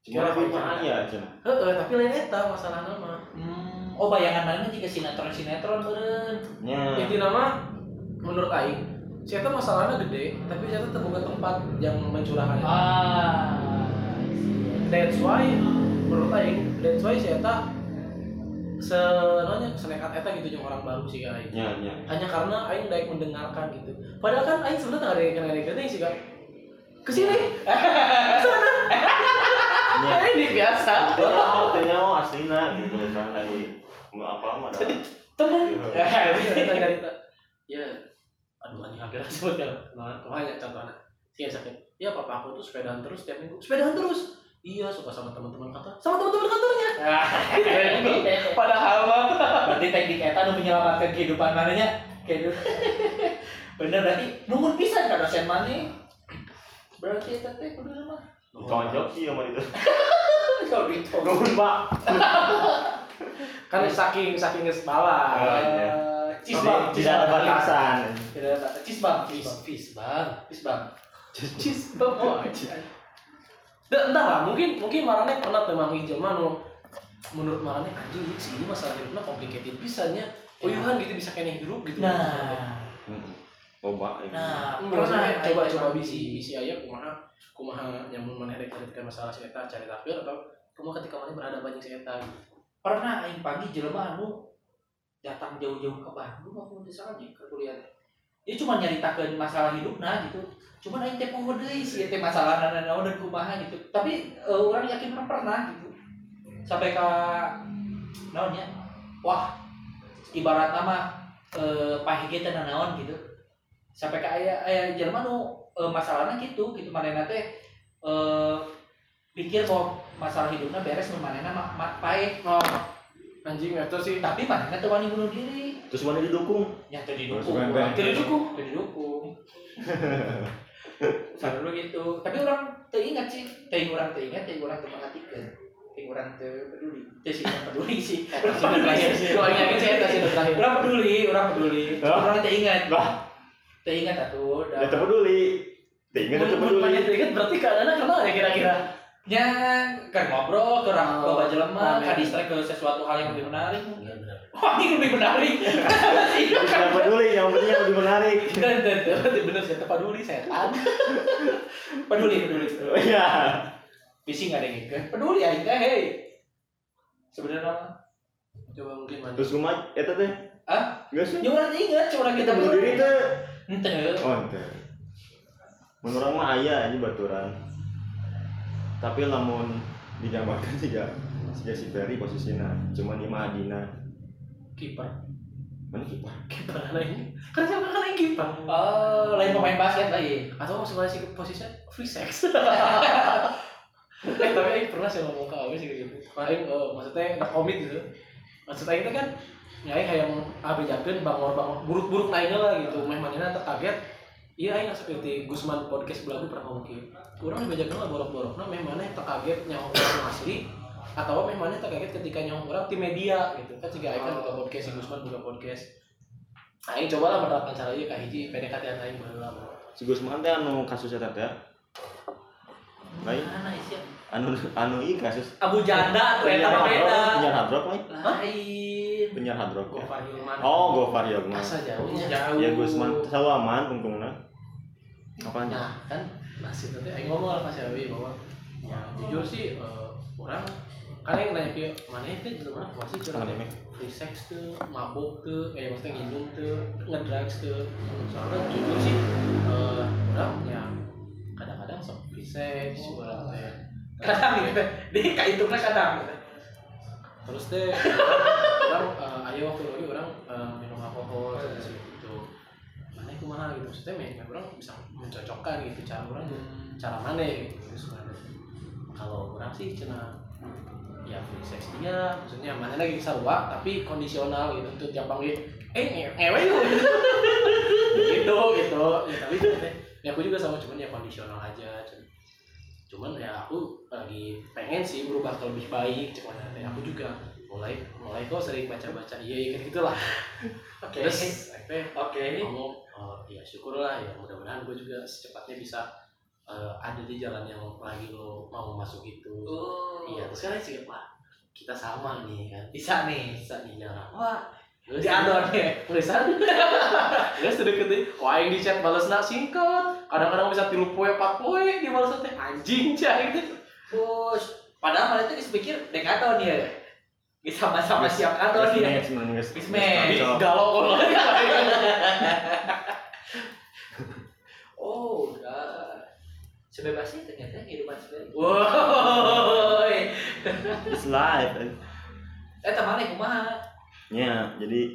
Cuma lebih apa? mah aya cenah. heeh tapi lain eta masalah nama Hmm, oh bayangan mana jika sinetron-sinetron beureun. Nya. inti nama menurut aing si eta masalahnya gede tapi si eta terbuka tempat yang mencurahkan Ah. that's why menurut aing that's why si eta senanya senekat eta gitu yang orang baru sih aing. Nya nya. hanya karena aing daek mendengarkan gitu. Padahal kan aing sebenarnya nggak ada yang ada yang sih kan ke sini. Nya. ya. Ini biasa. Oh, tanya oh aslina gitu kan lagi nggak apa mah dah. Temen. ya ya aduh anjing hampir sebut kan nah ke mana contohnya. Sih sakit. Ya papa aku tuh sepedaan terus tiap minggu. Sepedaan terus iya suka sama teman-teman kantor. Sama teman-teman kantornya. Padahal mah. Berarti teknik eta nu menyelamatkan kehidupan mananya kehidupan. Bener berarti numun pisan ka dosen mana berarti eta teh kudu mah Ditonjok sih sama itu. kalau ditolong Nuhun, Pak. kan saking saking ngesbala Oh, iya. cisbang. Tidak ada batasan. tidak ada cisbang Fis, cisbang. Fis bang, cisbang Entah lah, mungkin mungkin marane pernah memang jelma nu menurut marane anjing sih ini masalah hidupnya complicated pisannya. Oh iya kan gitu bisa kena hidup gitu. nah Heeh. Loba. ini. nah maksudnya coba coba emang bisi bisi aya kumaha kumaha nyamun mana rek ketika masalah si eta cari takdir atau kumaha ketika mana berada banyak si eta gitu. pernah aing pagi jelema anu datang jauh-jauh ke Bandung aku misalnya ke kuliah dia cuma nyaritakeun masalah hidupna gitu. Cuman aing teh poho sih teh masalah naon dan kumaha gitu. Tapi eh, orang yakin pernah pernah gitu. Sampai ke naonnya wah ibarat nama eh pahige teh naon gitu. Sampai ke aya aya jelema nu eh, masalahnya gitu gitu. Manehna teh eh pikir bahwa masalah hidupnya beres nu manehna ma, ma, paeh Oh, anjing eta sih tapi manehna teu wani bunuh diri Terus mana didukung? ya Terus didukung teu didukung teu didukung selalu gitu tapi orang teu ingat sih teu urang teu ingat teu urang teu perhatikeun teu urang teu peduli teu sih urang peduli sih urang Sih, peduli terakhir sih. Yakin si eta sih terakhir. urang peduli urang peduli Hah? urang teu ingat Lah. teu ingat atuh Ya tak peduli. Tinggal tak Mun mana peduli. ingat berarti keadaannya kenal ya kira-kira. Nya kan ngobrol ke orang Oh, loba jelema rame. ka distract ke sesuatu hal yang lebih menarik Benar benar. wah ini lebih menarik Tidak peduli, yang penting yang lebih menarik. Dan dan benar sih tepat dulu setan. peduli peduli Oh iya. Visi nggak ada yang ikut. Peduli ya, enggak hei. Sebenarnya? Coba mungkin mana. Terus rumah eta teh? Hah? Enggak sih. Ya orang ingat, cuma Kita bunuh diri teh. Ente. Oh, ente. Menurut mah aya aja baturan. Tapi lamun digambarkan juga sejak si Ferry posisinya cuma di Madinah kiper. mana kiper Kiper lain. Kan siapa kan yang kiper? Oh, lain pemain basket lagi. Atau masih masih posisinya free sex. eh tapi Aing pernah sih ngomong ke Awe sih kayak gitu. Aing eh, maksudnya udah komit gitu. Maksudnya itu kan ya Aing kayak abis jakeun bangor bangor buruk-buruk lainnya lah gitu. Meh manehna teu kaget iya aing seperti Gusman podcast belagu pernah ngomong kieu urang dibajakeun lah borok-borokna meh mana yang kaget nyawa orang asli atau meh mana kaget ketika nyawa orang di media gitu. Kan jika aing kan buka podcast si Gusman buka podcast. Aing coba lah menerapkan cara ieu ka hiji PDKT aing baheula si Gusman teh anu kasus eta teh lain anu anu ieu kasus. Abu Janda tuh eta rock beda. penyiar hard rock lain Lain. Penyiar hard rock ya. Gofar Hilman oh Gofar ya Gusman asa jauhnya Jauh. ya Gusman selalu aman pungkungna apanya Nah, kan nasib nanti aing ngomong lah Mas Yawi bahwa ya jujur sih eh, orang kan yang nanya ke mana itu di mana masih curhat Mek? free sex tuh mabuk tuh kayak maksudnya nginum tuh ngedrugs tuh soalnya jujur sih eh, orang ya kadang-kadang sok free sex orang teh Kadang gitu. Di kaitungna kadang gitu. Terus teh orang eh, ayo waktu lagi orang eh, minum alkohol terus gitu mana itu mana gitu. Maksudnya me- orang bisa mencocokkan gitu cara orang tuh cara mana gitu sebenarnya kalau orang sih cina ya free sex dia maksudnya mana lagi sarua tapi kondisional gitu untuk tiap panggil eh nge- ngewe lu. Gitu gitu. Ya tapi ya aku juga sama cuman ya kondisional aja cuman, cuman ya aku lagi pengen sih berubah ke lebih baik cuman ya aku juga mulai mulai kok sering baca baca iya iya gitu gitulah Oke. terus akhirnya Oke. ngomong oh, ya syukurlah ya mudah-mudahan gue juga secepatnya bisa eh, ada di jalan yang lagi lo mau masuk itu Oh. iya terus kan sih wah kita sama nih kan Bisa nih. bisa di jalan wah Di adon ya. tulisan terus deket deh wah yang di chat balas nak singkat kadang-kadang bisa tilu poe empat poe di balas teh anjing cah gitu Bos. Padahal malah itu dipikir dek adon ya. Bisa sama-sama siap Geus ya. cocok. galau kalau Oh, udah. Sebebasnya ternyata kehidupan sebenarnya. woi It's live eh. Temannya kumaha? Nya jadi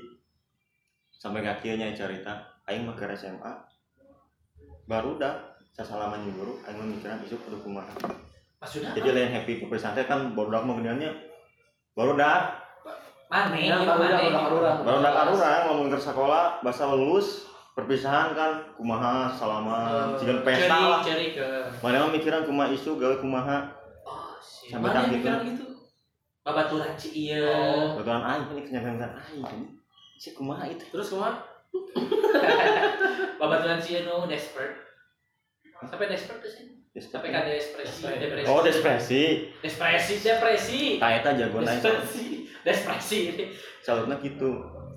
sampai kaki nya cerita aing mah ke SMA baru dah sasalaman jeung guru aing mah mikiran isuk kudu kumaha Maksudnya jadi lain happy perpisahan teh kan baru dak mah gedeannya baru dak mana? Ya, Ini baru dak, baru arurang. baru dak arurang ngomong ke sekolah bahasa lulus perpisahan kan kumaha salaman cigan pesta lah ke. mana mah mikiran kumaha isu gawe kumaha Oh, sih. Sampai yang gitu. Babaturan si iya. Oh. baturan aing ini kenyataan aing ini si kumaha itu terus ke mana Babaturan si anu desperate. Sampai desperate tuh sih. Sampai kan depresi, depresi. oh depresi Depresi, depresi. tak eta jago aing Depresi. Depresi. salutnya gitu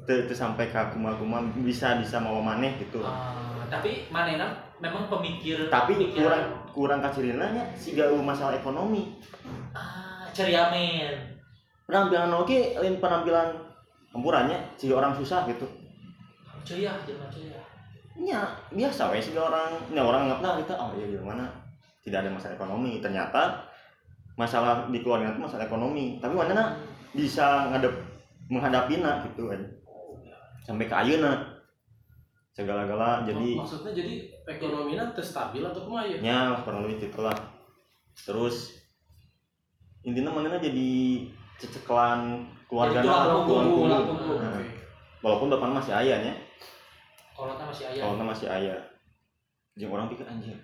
teu teu sampai ke kuma-kuma bisa bisa mau maneh gitu Ah, tapi manena memang pemikir tapi pemikiran. kurang kurang kacirina nya si gau masalah ekonomi ah ceria men penampilan oke lain penampilan empurannya si orang susah gitu. Ceria jangan ceria. Nya biasa weh si orang nya orang nggak kita oh iya gimana? Tidak ada masalah ekonomi. Ternyata masalah di keluarga itu masalah ekonomi. Tapi mana bisa ngadep menghadapinya gitu kan sampai ke ayeuna. Segala-gala jadi maksudnya jadi ekonominya teu stabil atau kumaha ya kurang lebih gitu lah terus intinya mana jadi ceceklan keluarga Jadi tulang nah, punggung, tulang tulang punggung. Nah, Oke. walaupun bapak masih ayah nya. Kalau masih ayah. Kalau masih ayah. Jeung orang pikir anjir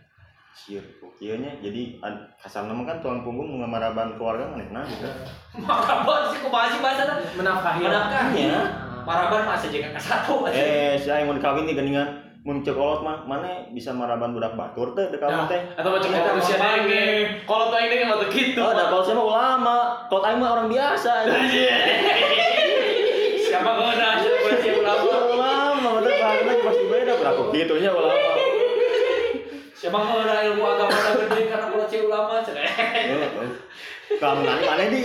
sieur nya jadi an- kasar nama kan tulang punggung mengamaraban keluarga mana nah gitu maraban sih kumaha sih bahasa menafkahi Iya. maraban masih jaga ke satu eh si ayah mau dikawin nih geningan mun cekolot mah mana bisa maraban budak batur teh dikawin Nah, teh? atau macam itu usia denge kalau tuh ini mah tuh gitu Oh, ada kalau saya mah ulama, kalau aing mah orang biasa. siapa ngena siapa sih ulama? Ulama, betul banget pasti beda berapa gitunya ulama. siapa ngena ilmu agama na gede karena kalau si ulama cerai. Kamu nanya mana di?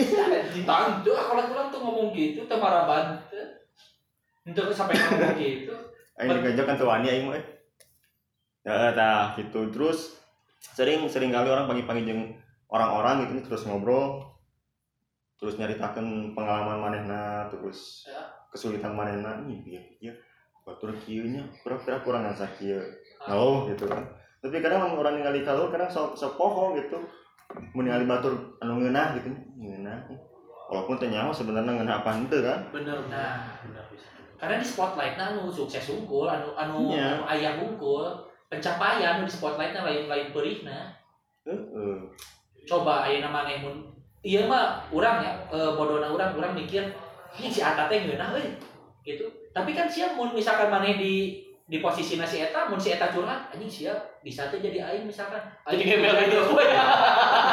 Tang, tuh kalau tuh ngomong gitu, tuh maraban. Untuk sampai ngomong gitu. Aing diganjok kan tuani aing mah. Ya, tah gitu. Terus sering sering kali orang pagi-pagi jeung orang-orang gitu terus ngobrol. Terus nyaritakeun pengalaman manehna terus Ya. kesulitan manehna. Nih bieu bieu batur kieu nya pura-pura kurang asa kieu. Oh gitu kan. Tapi kadang orang ningali kalau kadang sok sok poho gitu. Mun ningali batur anu ngeunah gitu ngeunah. Walaupun teh nyaho sebenarnya ngeunah apa henteu kan. Bener. Nah. bener Karena di spotlight nah, anu sukses unggul, anu anu, Iya. anu ayah unggul. pencapaian di spotlightnya lain lain perihna Heeh. coba ayeuna maneh mun ieu mah urang ya e, bodona urang urang mikir ini si Ata teh ngeunah euy gitu tapi kan siap mun misalkan maneh di di posisi si eta mun si eta curhat anjing siap bisa tuh jadi aing misalkan Jadi Aing gembel gitu.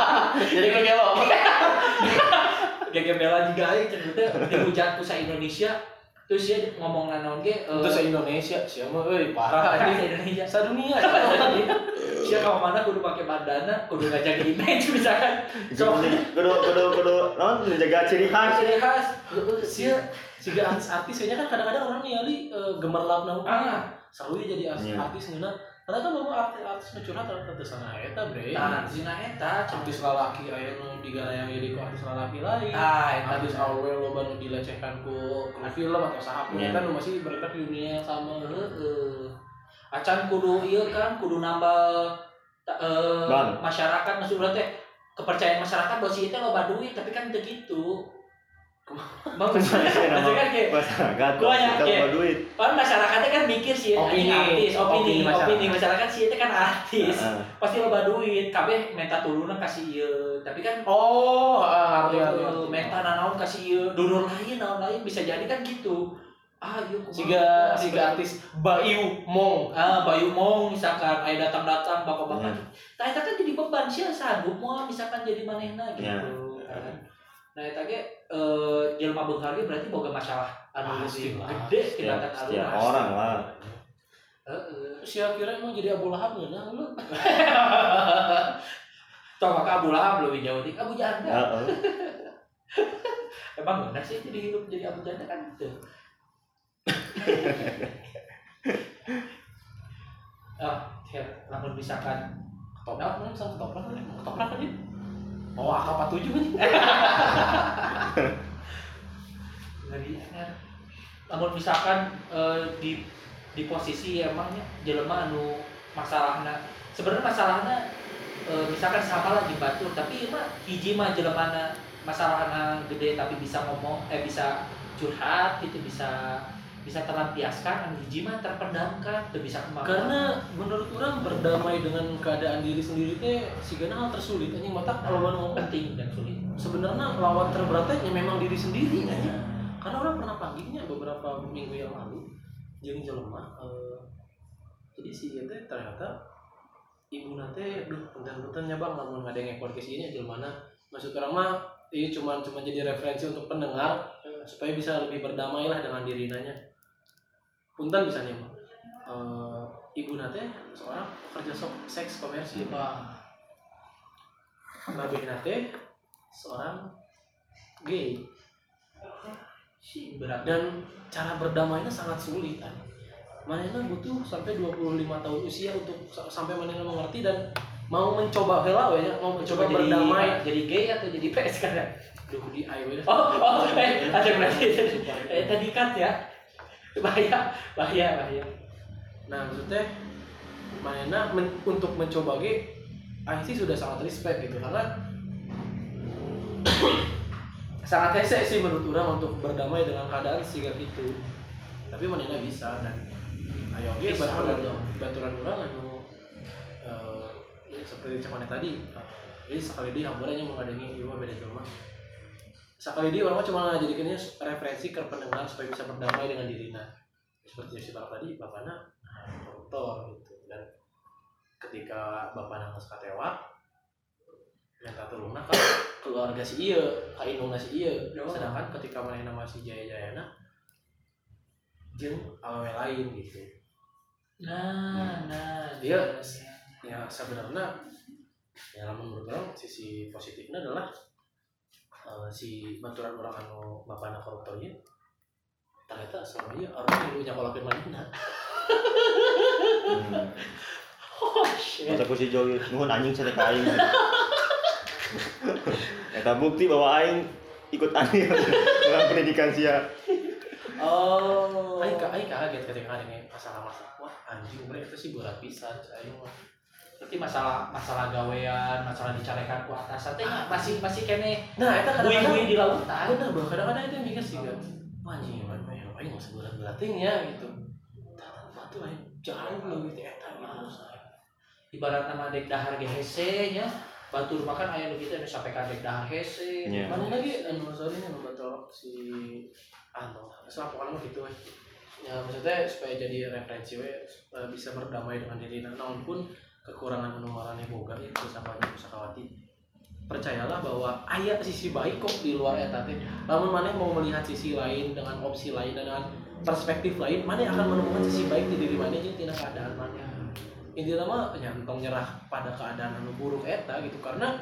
Jadi kegelo. gegembelan juga aing cenah dihujat ku sa Indonesia terus dia ngomong naon ge eh, Untuk se Indonesia siapa euy parah anjing. Indonesia Sadunia. Sia ka mana kudu pakai bandana, kudu ngajaga image misalkan. So, kudu kudu kudu non menjaga ciri khas ciri khas. Sia siga artis-artis kayaknya kan kadang-kadang orang ningali eh, gemerlap naon Ah, Selalu dia jadi artis, Iya. artis ngeuna. Ternyata bawa artis-artis nu curhat ternyata sana eta bre. nah, zina eta Artis lalaki aya nu digarayang jadi ku artis lalaki lain. Ah, eta Artis awal loba nu dilecehkan ku ku film atau sahab Iya. kan nu masih berada di dunia yang sama. Heeh. Acan kudu ieu kan kudu nambah eh, masyarakat maksudnya teh kepercayaan masyarakat bahwa si itu loba duit tapi kan teu gitu. Bang, maksudnya kan kayak masyarakat Gua yang kayak- duit Kan masyarakatnya kan mikir sih Opini. artis, opini, Opini opini, masyarakat. masyarakat sih itu kan artis. Heeh. Pasti loba duit, kabeh minta turunan kasih ieu. Tapi kan Oh, ngerti. uh, menta nanaon kasih ieu, dulur lain naon lain bisa jadi kan gitu. Ah, ieu kumaha Siga siga artis Bayu Mong. Ah, Bayu Mong misalkan aya datang-datang bapak-bapak. Iya. Nah, eta kan jadi beban sih sanggup moal misalkan jadi manehna gitu. Iya. kan. Nah, eta ge eh jelema beunghar ge berarti boga masalah anu lebih gede kelihatan alur. orang lah Heeh. Sia kira emang jadi Abu Lahab ngeunah lu. Toh maka Abu Lahab lebih jauh di Abu Janda. Heeh. Emang benar sih jadi hidup jadi Abu Janda kan gitu. ah, ya, namun misalkan Ketoprak kan sama ketoprak kan. Ketoprak kan Oh, AK-47 kan. ngeri kan. Namun misalkan eh, di di posisi emangnya jelema anu masalahna sebenarnya masalahna eh, misalkan sama lagi batur tapi mah hiji mah jelemana masalahna gede tapi bisa ngomong eh bisa curhat gitu bisa bisa terlampiaskan anu hiji mah terpendamkan teu bisa ke mana Karena menurut orang berdamai dengan keadaan diri sendiri teh sigana hal tersulit anjing mata mana ngomong. penting dan sulit. Sebenarnya lawan terberatnya ya memang diri sendiri anjing. Karena orang pernah panggilnya beberapa minggu yang lalu jeung jelema eh, jadi si teh ternyata ibu nate duh punten-punten nya bang lamun ngadenge podcast ini jelema maksud orang mah ini cuma cuma jadi referensi untuk pendengar eh, supaya bisa lebih berdamai lah dengan diri nanya punten misalnya mah Eh, ibu nate seorang pekerja seks komersil Wah, Nabi nate seorang gay. Berat. Dan cara berdamainya sangat sulit kan. Manena butuh sampai 25 tahun usia untuk sa- sampai Manena mengerti dan mau mencoba hela nya, mau mencoba coba jadi berdamai. jadi gay atau jadi PS kan? Duh di we. Oh, oh, eh, ada berarti. Eh, tadi cut ya. Bahaya, bahaya, bahaya. Nah maksudnya Manena men- untuk mencoba ge Aing sih sudah sangat respect gitu karena sangat hese sih menurut orang untuk berdamai dengan keadaan sehingga gitu tapi Manena bisa dan ayo ge baturan baturan orang anu ya seperti cemane tadi eh, jadi sekali dia hamburanya mengadengi ieu mah beda jelema sekali dia orang cuma ngajadikannya referensi ke pendengar supaya bisa berdamai dengan dirinya seperti yang si Bapak tadi bapaknya nah, koruptor gitu. Dan ketika bapak nangis katewa minta tulungna kan keluarga si iya kainungna si iya. Oh. sedangkan ketika mana nama si Jaya Jayana jeung awewe lain gitu. Nah, nah, Dia ya sebenarnya ya menurut orang sisi positifnya adalah eh, si baturan orang anu bapakna koruptornya ternyata selama ini orang yang punya kolaknya mana Hmm. Oh, shit. Masa si nuhun anjing saya ka aing. Eta bukti bahwa aing ikut andil dalam pendidikan sia. Oh. Aing ka aing kaget ketika ada yang masalah-masalah. Wah, anjing mereka sih berat pisan aing mah. Berarti masalah masalah gawean, masalah dicarekan ku atas teh masih masih kene Nah, eta kadang-kadang di lautan. bener bro, kadang-kadang itu yang mikir sih kan. Anjing mana ya, aing mah seberat berating ya gitu. Tata batu aing jauh lebih teh eta gitu. ibarat nama dek dahar ge hese nya batur makan aya nu kitu sampai ka dek dahar hese Iya. mana lagi anu soalnya anu batal si anu asal pokoknya mah gitu ya maksudnya supaya jadi referensi we bisa berdamai dengan diri namun pun kekurangan marane boga itu sapanya pusakawati percayalah bahwa ayah sisi baik kok di luar eta teh lamun maneh mau melihat sisi lain dengan opsi lain dengan perspektif lain maneh akan menemukan sisi baik di diri maneh jeung tina keadaan maneh intinya mah nyantong nyerah pada keadaan anu buruk eta gitu karena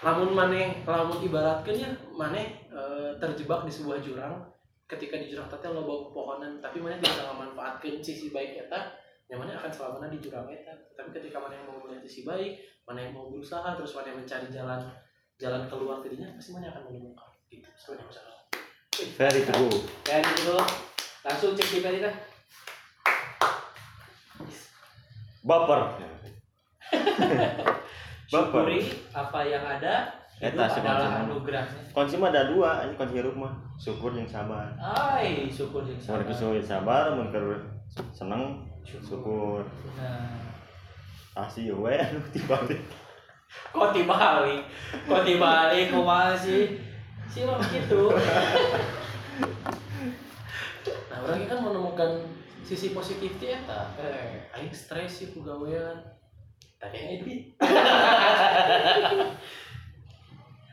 lamun maneh lamun ibaratkeun ya maneh eh, terjebak di sebuah jurang ketika di jurang teh loba pohonan tapi maneh bisa memanfaatkan sisi baik eta ya maneh akan selamanya di jurang eta tapi ketika maneh mau melihat sisi baik mana yang mau berusaha terus mana yang mencari jalan jalan keluar dirinya pasti mana yang akan menemukan gitu. Sebenarnya masalah true. kayak gitu dulu langsung cek di dah Baper. Baper. syukuri apa yang ada. Itu Eta adalah anugerahnya. Kunci mah ada dua, ini kunci hirup mah. Syukur yang sabar. ay syukur yang Mun sabar. kesulit sabar, mun seneng syukur. nah. Kasih we anu dibalik. kok dibalik? Kok dibalik? Kumaha sih? Sih mah gitu. Nah orang kan menemukan sisi positif dia eta eh aing stres sih kugawean tadi aing duit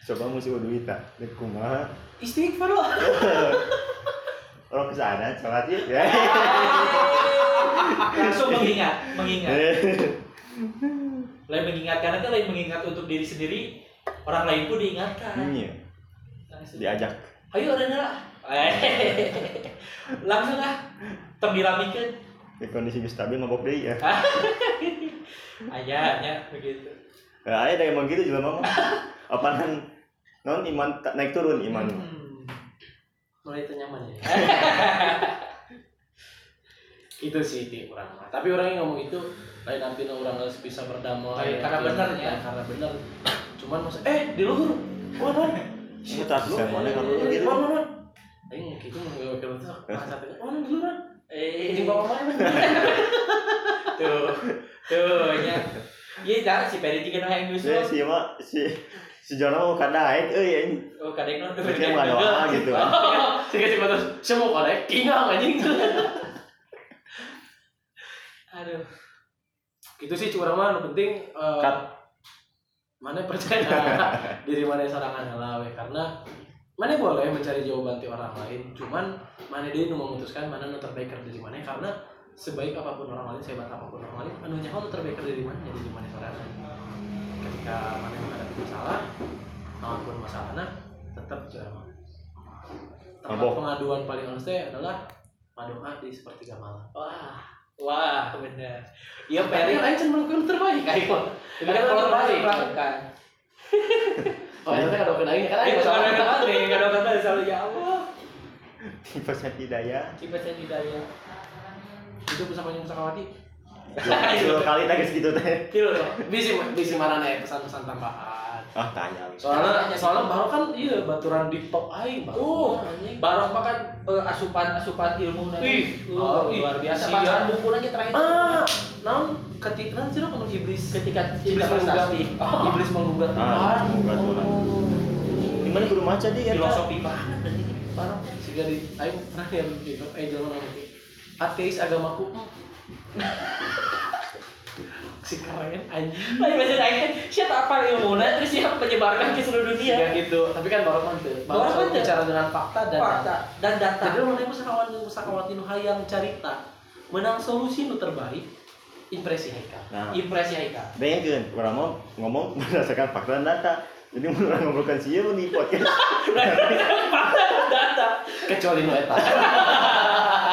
Coba musuh duit tak. Dek kumaha? istighfar lah Orang ke sana sholat yuk ya. Langsung mengingat mengingat. Lain mengingatkan nanti lain mengingat untuk diri sendiri orang lain pun diingatkan. Iya, langsung diajak. ayo Rena. Langsung ah tembiramikeun Di kondisi geus stabil mabok deui ya. ayahnya begitu. Ya, aya da emang gitu juga mama. Apaan non iman naik turun iman. Hmm. mulai itu nyaman ya itu sih ti orang mah tapi orang yang ngomong itu lain artinya orang harus bisa berdamai. Oh, karena bener ya. Lain karena bener cuman masa eh di luhur. Wah non. Ini tak bisa mana kalau Eh, gitu. wah non. Aing gitu mau gue wakil itu masa tanya wah non di luhur eh. Ini bawa mana tuh tuh nya iya dah si peri tiga noh yang Ya nyusul si mah si si Jono mau kadaek euy anjing. oh kadek non. Berarti mah doa gitu. sih kasih foto semua korek kingang anjing aduh. Itu sih curang mah penting eh, Cut. mana percaya? Diri mana sorangan lah we karena mana boleh mencari jawaban ti orang lain cuman mana dia nu memutuskan mana nu terbaik ke diri mana. Karena sebaik apa pun orang lain sehebat apa pun orang lain anu nyaho nu terbaik ke diri mana jadi diri mana sorangan ketika mana menghadapi masalah apa pun masalahnya tetap curang tempat pengaduan paling teh adalah madoa di sepertiga malam. Wah wah bener iya lain cuma melakukan terbaik ayo Tapi kan orang terbaik. Kan oh itu kan ada aing kan aing Itu kadang kadang nih, kadang kadang selalu ya Allah. Tipe hidayah. Saya hidayah. itu pusakanya pusakawati Dua kali tak geus gitu teh. Kilo bisi bisi marana ya pesan-pesan tambahan Ah tanya. soalnya soalnya baru kan iya baturan di top aing baru Uh, anjing Barok makan eh, asupan asupan ilmu nanti. Ih, Uh, oh, luar ih, biasa. Bacaan buku aja terakhir. ah naon ketika nanti lo kamu iblis Ketika iblis prestasi. iblis menggugat Ah. Oh. Gimana guru maca dia? Filosofi banget dan ini. Barok sehingga di aing pernah yang gitu eh jalan ateis agamaku si keren anjing Tapi biasanya akhirnya siapa apa ilmu terus siapa menyebarkan ke seluruh dunia. Ya gitu, tapi kan baru kan Baru baru teu. bicara dengan fakta dan Fakta dan data. Jadi mana yang pusakawan pusakawati nu hayang carita menang solusi nu terbaik impresi Haikal. Nah, Impresi Haika. bayangkeun urang mah ngomong berdasarkan fakta dan data. Jadi mun urang ngobrolkan sieun di podcast. Fakta dan data. Kecuali nu eta.